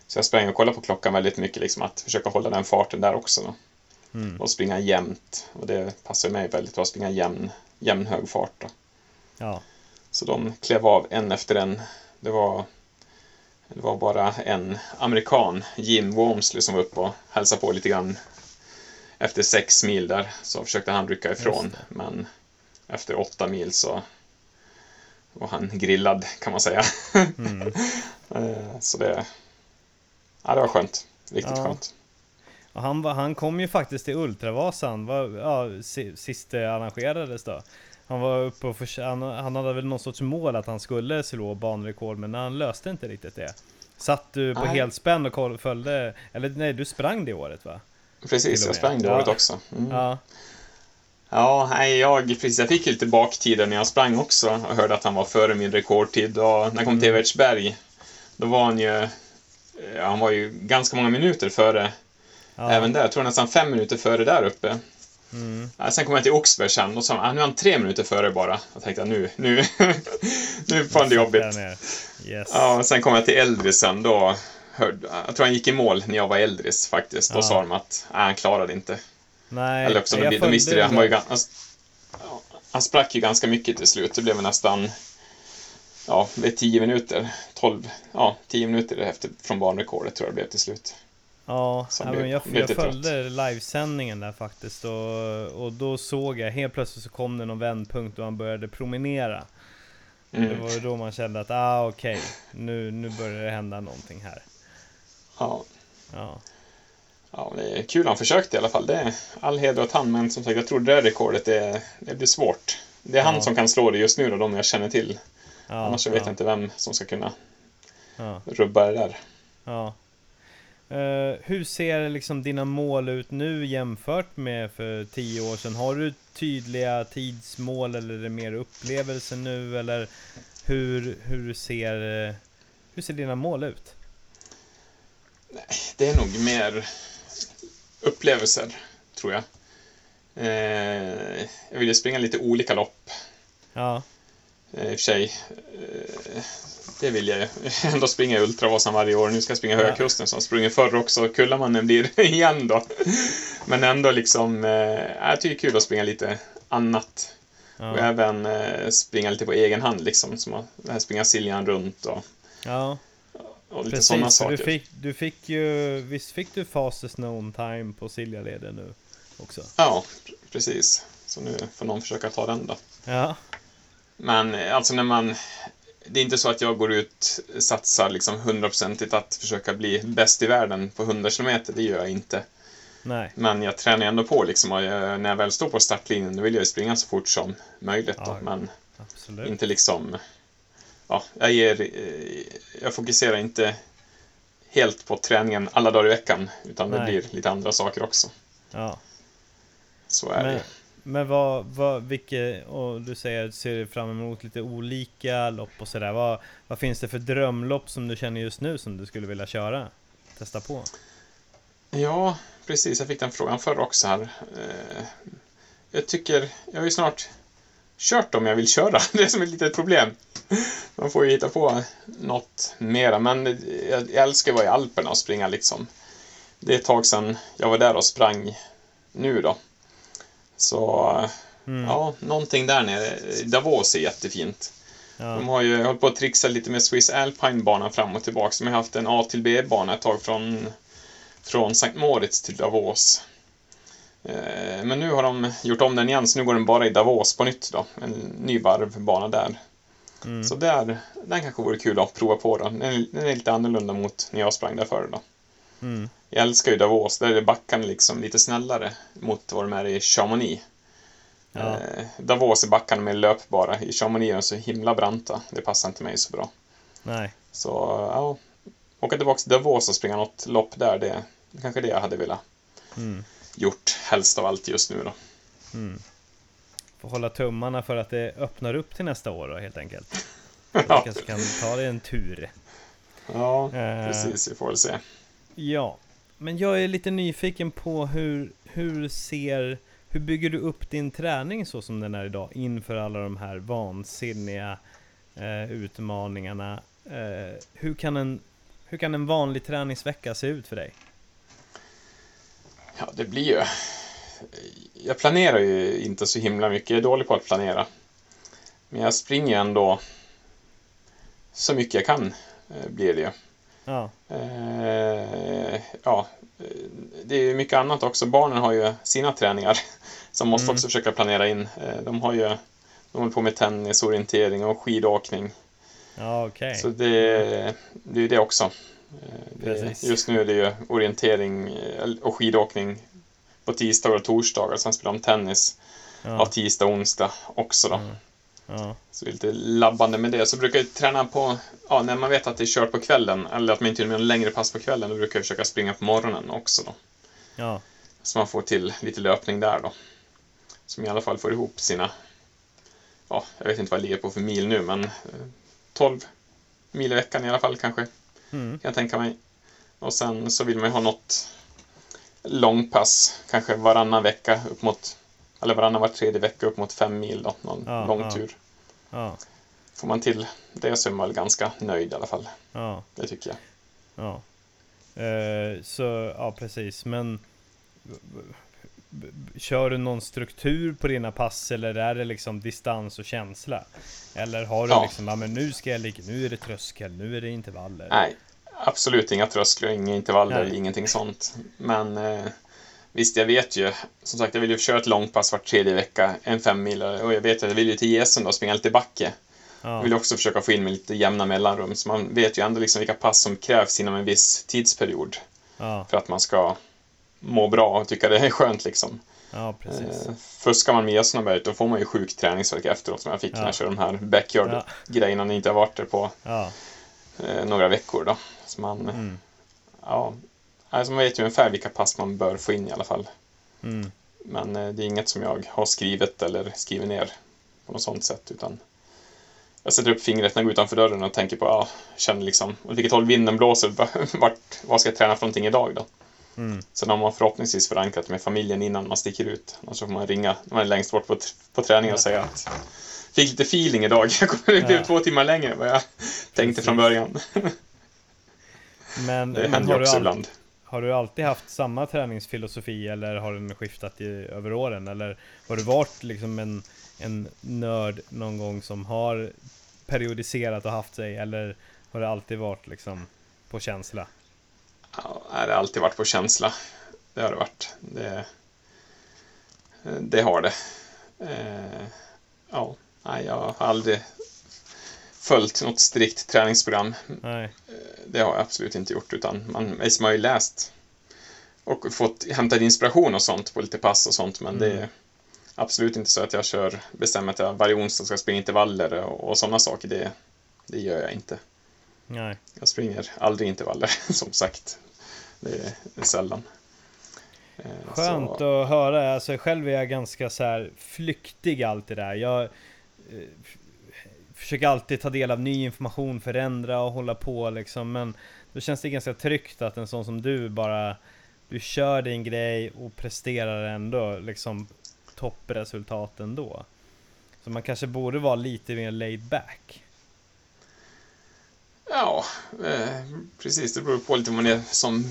Så jag sprang och kollade på klockan väldigt mycket, liksom att försöka hålla den farten där också. Då. mm. Och springa jämnt. Och det passar mig väldigt bra att springa jämn, jämn hög fart. Då. ja, Så de klev av en efter en. Det var, det var bara en amerikan, Jim Wormsley, som var uppe och hälsade på lite grann efter sex mil där. Så försökte han rycka ifrån. Men efter åtta mil så var han grillad, kan man säga. mm. Eh, så det, ja, det var skönt. Riktigt Ja. skönt. Och han, han kom ju faktiskt till Ultravasan, var, ja, si- sist det arrangerades då. Han var uppe och förs- han, han hade väl någon sorts mål att han skulle slå banrekord, men han löste inte riktigt det. Satt du på Nej. helspänn och följde, eller nej, du sprang det året va? Precis, jag sprang det Ja. året också. Mm. Ja, Ja, nej, jag, precis, jag fick lite baktiden när jag sprang också och hörde att han var före min rekordtid. Och när jag kom till Evertsberg, då var han ju, ja, han var ju ganska många minuter före ja. även där. Jag tror nästan fem minuter före där uppe. Mm. Ja, sen kom jag till Oxberg sen och sa ah, nu är han tre minuter före bara. Jag tänkte nu, nu, nu får han det jobbigt. Yes. Ja, och sen kom jag till Eldris sen då. Hörde, jag tror han gick i mål när jag var Eldris faktiskt. Då Ja. sa de att ah, han klarade inte. Nej, Eller också, de, de visste det. Han, var ju, han, han sprack ju ganska mycket till slut. Det blev nästan ja, det är 10 minuter. 12, ja, 10 minuter efter från banrekordet tror jag det blev till slut. Ja, ja men jag, jag följde livesändningen där faktiskt och, och då såg jag, helt plötsligt så kom det någon vändpunkt och han började promenera. Det Mm. var ju då man kände att, ah okej, nu, nu börjar det hända någonting här. Ja, Ja, ja, det är kul han försökte i alla fall. Det är all heder åt han, men som sagt, jag tror det där rekordet det, det blir svårt. Det är han Ja. som kan slå det just nu då, de jag känner till. ja Annars så vet ja, jag inte vem som ska kunna Ja, rubba det där. ja. Eh, hur ser liksom dina mål ut nu jämfört med för tio år sedan? Har du tydliga tidsmål eller är det mer upplevelse nu? Eller hur, hur, ser, eh, hur ser dina mål ut? Det är nog mer upplevelser, tror jag. Eh, jag vill ju springa lite olika lopp. Ja, Eh, I och för sig, eh, det vill jag ju. Ändå springa Ultravasan varje år. Nu ska jag springa Höga. Kusten som sprungit förr också. Kullamannen blir igen då. Men ändå liksom, eh, jag tycker det är kul att springa lite annat. Och ja, även eh, springa lite på egen hand liksom. Som att springa Siljan runt och, ja. och lite sådana saker. du fick, du fick ju, visst fick du fastest known time på Siljaleden nu också? Ja, precis. Så nu får någon försöka ta den då. Ja, Men eh, alltså när man... Det är inte så att jag går ut satsar liksom hundraprocentigt att försöka bli bäst i världen på 100 km. Det gör jag inte. nej, Men jag tränar ändå på liksom och jag, när jag väl står på startlinjen då vill jag ju springa så fort som möjligt. Då. Ja, Men absolut. inte liksom... Ja, jag, ger, jag fokuserar inte helt på träningen alla dagar i veckan. Utan det Nej. blir lite andra saker också. Ja. Så är Men, det men vad, vad, vilket, och du säger att du ser fram emot lite olika lopp och sådär. Vad, vad finns det för drömlopp som du känner just nu som du skulle vilja köra? Testa på? Ja, precis. Jag fick den frågan förr också här. Eh, jag tycker, jag har ju snart kört dem jag vill köra. Det är som ett litet problem. Man får ju hitta på något mera. Men jag älskar att vara i Alperna och springa liksom. Det är ett tag sedan jag var där och sprang nu då. Så Mm. ja, någonting där nere. Davos är jättefint. De Ja. har ju hållit på att trixa lite med Swiss Alpine-banan fram och tillbaka. De har haft en A till B-bana ett tag från, från Sankt Moritz till Davos. Eh, men nu har de gjort om den igen, så nu går den bara i Davos på nytt då. En ny varvbana där. Mm. Så där, den kanske vore kul att prova på då. Den är, den är lite annorlunda mot när jag sprang där förr då. Mm. Jag älskar ju Davos, där är backarna liksom lite snällare mot vad de är i Chamonix. Ja. Eh, Davos är backarna mer löpbara, i Chamonix är de så himla branta. Det passar inte mig så bra. Nej. Så ja, åka tillbaka till Davos och springa något lopp där, det är kanske det jag hade velat Mm. gjort helst av allt just nu då. Mm. Får hålla tummarna för att det öppnar upp till nästa år då helt enkelt. Att du Ja, kanske kan ta dig en tur. ja Eh, precis, vi får väl se. Ja, men jag är lite nyfiken på hur, hur ser, hur bygger du upp din träning så som den är idag inför alla de här vansinniga eh, utmaningarna? Eh, hur, kan en, hur kan en vanlig träningsvecka se ut för dig? Ja, det blir ju... Jag planerar ju inte så himla mycket. Jag är dålig på att planera. Men jag springer ändå så mycket jag kan, eh, blir det ju. Ja, Eh, ja, det är ju mycket annat också. Barnen har ju sina träningar som måste Mm. också försöka planera in. Eh, de har ju de håller på med tennis, orientering och skidåkning. ja okej. Så det, det är ju det också. Eh, Det, just nu är det ju orientering och skidåkning på tisdagar och torsdagar. Sen spelar de tennis Ja, av tisdag och onsdag också då. Mm. Ja, Så lite labbande med det. Så brukar jag träna på, ja, när man vet att det är kört på kvällen, eller att man inte gör någon längre pass på kvällen, då brukar jag försöka springa på morgonen också då. ja, Så man får till lite löpning där då. Som i alla fall får ihop sina, ja, jag vet inte vad jag ligger på för mil nu, men eh, 12 mil i veckan i alla fall kanske, mm. kan jag tänka mig. Och sen så vill man ju ha något långpass, kanske varannan vecka upp mot, eller varannan var tredje vecka upp mot fem mil då, någon Ja, lång ja. tur. ja, Får man till det så är man väl ganska nöjd i alla fall. ja. Det tycker jag. Ja. Eh, så, ja precis, men Kör du någon struktur på dina pass eller är det liksom distans och känsla? Eller har du Ja. liksom, ja men nu ska jag ligga, nu är det tröskel, nu är det intervaller. Nej, absolut inga trösklar, inga intervaller, Nej. ingenting sånt. Men eh, visst, jag vet ju. Som sagt, jag vill ju köra ett långpass var tredje vecka, en femmilare. Och jag vet att jag vill ju till Gesen då, springa lite backe. Jag Ja, vill också försöka få in med lite jämna mellanrum. Så man vet ju ändå liksom vilka pass som krävs inom en viss tidsperiod. ja, För att man ska må bra och tycka det är skönt liksom. ja precis. Eh, fuskar man med Gäsnaberget då får man ju sjuk träningsvärk efteråt som jag fick Ja. när jag körde de här backyard-grejerna när jag inte har varit där på eh, några veckor då. Så man, mm, ja, alltså man vet ju ungefär vilka pass man bör få in i alla fall. mm, Men eh, det är inget som jag har skrivit eller skrivit ner på något sånt sätt utan jag sätter upp fingret när jag går utanför dörren och tänker på, ja, känner liksom åt vilket håll vinden blåser, vart, vad ska jag träna för någonting idag då? mm, Sen har man förhoppningsvis förankrat med familjen innan man sticker ut. Annars får man ringa när man är längst bort på, på träningen och säga att fick lite feeling idag, jag kommer blev Ja. två timmar längre än vad jag tänkte från början. Men, Det händer ju också all, ibland har du alltid haft samma träningsfilosofi eller har den skiftat i, över åren? Eller har du varit liksom en, en nörd någon gång som har periodiserat och haft sig? Eller har det alltid varit liksom på känsla? Ja, det har alltid varit på känsla. Det har det varit. Det, det har det. Eh, ja, nej, jag har aldrig följt något strikt träningsprogram. Nej, Det har jag absolut inte gjort, utan man, man har ju läst och fått hämtat inspiration och sånt på lite pass och sånt, men det Mm. är absolut inte så att jag kör, bestämmer att jag varje onsdag ska springa intervaller och, och sådana saker. Det, det gör jag inte. nej. Jag springer aldrig intervaller, som sagt. Det är, det är sällan. Eh, Skönt så- att höra. Alltså, själv är jag ganska så här flyktig alltid där. Jag eh, försöker alltid ta del av ny information, förändra och hålla på liksom. Men då känns det ganska tryggt att en sån som du bara du kör din grej och presterar ändå liksom toppresultat ändå. Så man kanske borde vara lite mer laid back. Ja, eh, precis. Det beror på lite vad man är som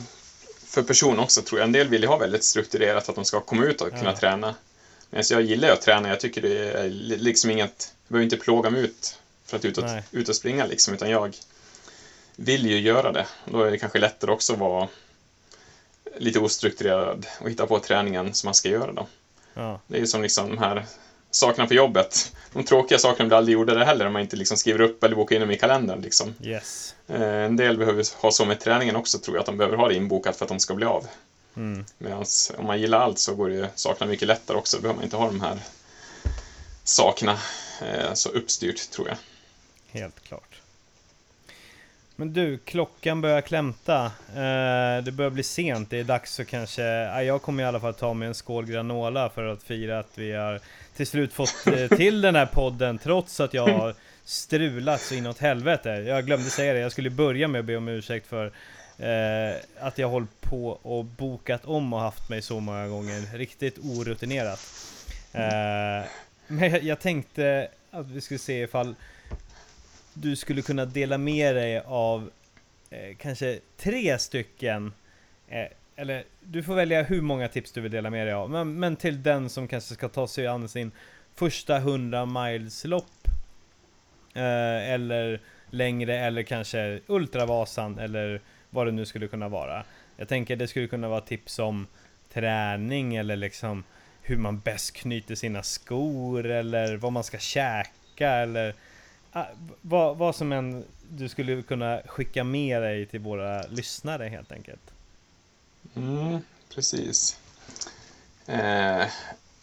för person också, tror jag. En del vill ju ha väldigt strukturerat, att de ska komma ut och kunna Ja. träna. Men jag gillar ju att träna. Jag tycker det är li- liksom inget... Jag behöver inte plåga mig ut för att ut och, Nej. ut och springa, liksom, utan jag vill ju göra det. Då är det kanske lättare också att vara lite ostrukturerad och hitta på träningen som man ska göra då. Ja. Det är ju som liksom de här sakerna på jobbet. De tråkiga sakerna blir aldrig gjorda heller om man inte liksom skriver upp eller bokar in dem i kalendern. Liksom. Yes. Eh, En del behöver ha så med träningen också, tror jag, att de behöver ha det inbokat för att de ska bli av. Mm. Medan om man gillar allt så går det ju sakerna mycket lättare också. Då behöver man inte ha de här sakerna eh, så uppstyrt, tror jag. Helt klart. Men du, klockan börjar klämta. Eh, det börjar bli sent. Det är dags att kanske... Ja, jag kommer i alla fall ta mig en skål granola för att fira att vi har till slut fått eh, till den här podden trots att jag har strulat så inåt helvete. Jag glömde säga det. Jag skulle börja med att be om ursäkt för eh, att jag hållit på och bokat om och haft mig så många gånger. Riktigt orutinerat. Eh, men jag, jag tänkte att vi skulle se ifall du skulle kunna dela med dig av eh, kanske tre stycken eh, eller du får välja hur många tips du vill dela med dig av men, men till den som kanske ska ta sig an sin första 100 miles lopp eh, eller längre eller kanske Ultravasan eller vad det nu skulle kunna vara. Jag tänker det skulle kunna vara tips om träning eller liksom hur man bäst knyter sina skor eller vad man ska käka eller vad, vad som än du skulle kunna skicka med dig till våra lyssnare helt enkelt. Mm, precis. Eh,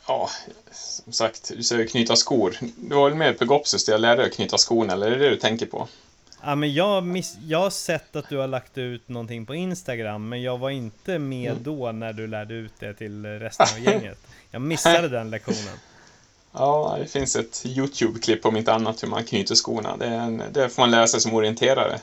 ja, som sagt, du säger knyta skor. Du var väl med på Gopsus där jag lärde dig att knyta skorna, eller är det det du tänker på? Ja, men jag, miss, jag har sett att du har lagt ut någonting på Instagram men jag var inte med Mm. då när du lärde ut det till resten av gänget. Jag missade den lektionen. Ja, det finns ett YouTube-klipp om inte annat hur man knyter skorna. Det, en, det får man lära sig som orienterare.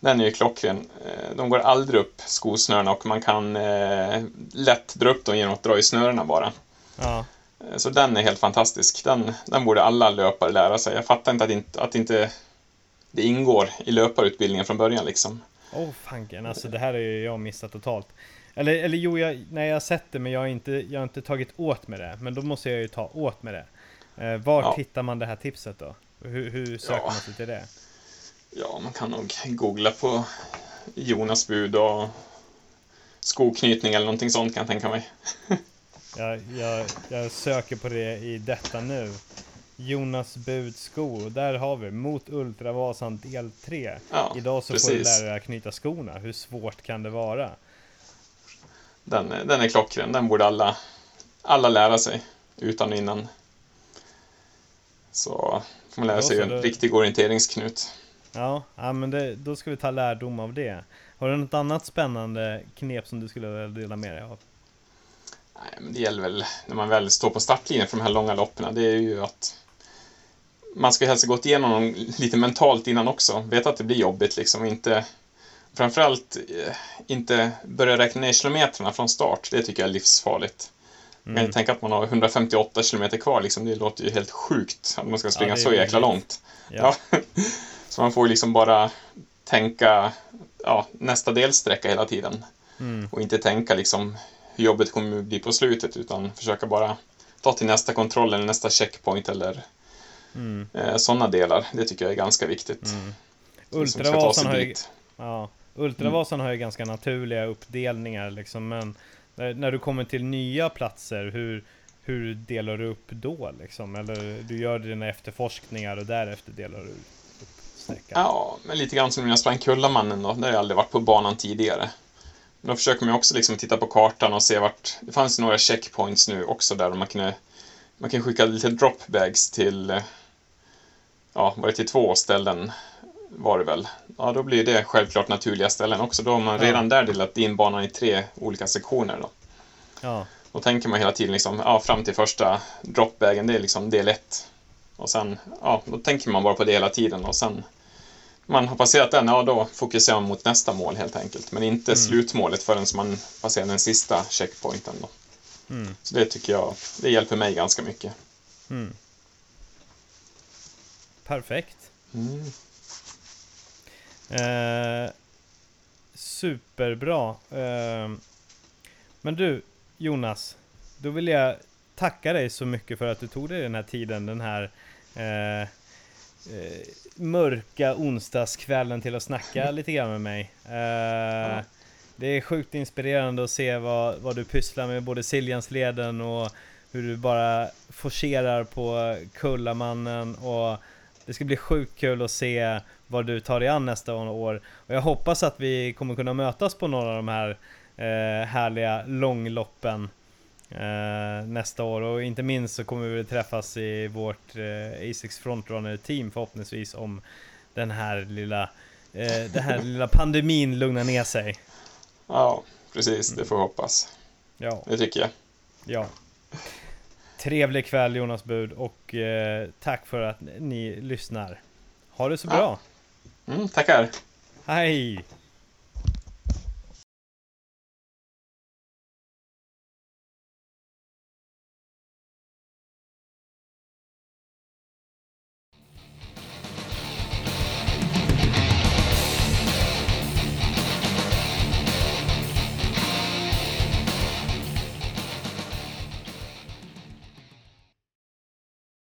Den är ju klockren. Eh, De går aldrig upp, skosnörena, och man kan eh, lätt dra upp dem genom att dra i snörena bara. Ja, Eh, Så den är helt fantastisk. Den, den borde alla löpare lära sig. Jag fattar inte att inte, att inte det ingår i löparutbildningen från början liksom. åh oh, fanken, alltså det här är ju jag missat totalt. Eller, eller jo, jag, nej, jag har sett det men jag har, inte, jag har inte tagit åt med det. Men då måste jag ju ta åt med det. Eh, vart Ja. hittar man det här tipset då? Hur, hur söker Ja. man sig till det? Ja, man kan nog googla på Jonas bud och skoknytning eller någonting sånt kan jag tänka mig. Jag, jag, jag söker på det i detta nu. Jonas Budsko, där har vi mot Ultravasan del 3. Ja, Idag så får du precis. lära dig att knyta skorna. Hur svårt kan det vara? Den, den är klockren. Den borde alla, alla lära sig utan och innan. Så får man lära sig en då- riktig orienteringsknut. Ja, ja men det, då ska vi ta lärdom av det. Har du något annat spännande knep som du skulle vilja dela med dig av? Nej, men det gäller väl när man väl står på startlinjen för de här långa loppen. Det är ju att man ska helst gått igenom dem lite mentalt innan också. Veta att det blir jobbigt liksom. Inte, framförallt eh, inte börja räkna ner kilometrarna från start. Det tycker jag är livsfarligt. Mm. ju tänka att man har 158 kilometer kvar. Liksom. Det låter ju helt sjukt att man ska springa det är så jäkla vidrigt. långt. Ja. Ja. så man får ju liksom bara tänka ja, nästa delsträcka hela tiden. Mm. Och inte tänka liksom hur jobbet kommer att bli på slutet utan försöka bara ta till nästa kontroll eller nästa checkpoint eller Mm. eh, sådana delar. Det tycker jag är ganska viktigt. Mm. Ultravasan har ju, ja, Ultravasan har ju ganska naturliga uppdelningar liksom, men när, när du kommer till nya platser, hur, hur delar du upp då liksom? Eller du gör dina efterforskningar och därefter delar du upp sträckan? Ja, men lite grann som när jag sprang Kullamannen då. Där har jag aldrig varit på banan tidigare. Men då försöker man också liksom titta på kartan och se vart... Det fanns några checkpoints nu också där man kunde... Man kan skicka lite dropbags till... eh, Ja, var det till två ställen var det väl. Ja, då blir det självklart naturliga ställen också. Då har man redan där delat in banan i tre olika sektioner då. Ja, Då tänker man hela tiden liksom, ja, fram till första dropbagen, det är liksom del ett. Och sen, ja, då tänker man bara på det hela tiden och sen man har passerat den, ja då fokuserar man mot nästa mål helt enkelt. Men inte Mm. slutmålet förrän man passerar den sista checkpointen då. mm, Så det tycker jag, det hjälper mig ganska mycket. mm. Perfekt. Eh, superbra. Eh, men du, Jonas. Då vill jag tacka dig så mycket för att du tog dig den här tiden, den här eh, eh, mörka onsdagskvällen till att snacka lite grann med mig. Eh, det är sjukt inspirerande att se vad, vad du pysslar med, både Siljansleden och hur du bara forcerar på Kullamannen och det ska bli sjukt kul att se vad du tar dig an nästa år. Och jag hoppas att vi kommer kunna mötas på några av de här eh, härliga långloppen eh, nästa år. Och inte minst så kommer vi träffas i vårt eh, Asics Frontrunner team förhoppningsvis om den här lilla, eh, den här lilla pandemin lugnar ner sig. Ja, precis. Det får vi hoppas. Ja. Det tycker jag. Ja. Trevlig kväll Jonas Bud och eh, tack för att ni lyssnar. Ha det så bra! Mm, tackar! Hej!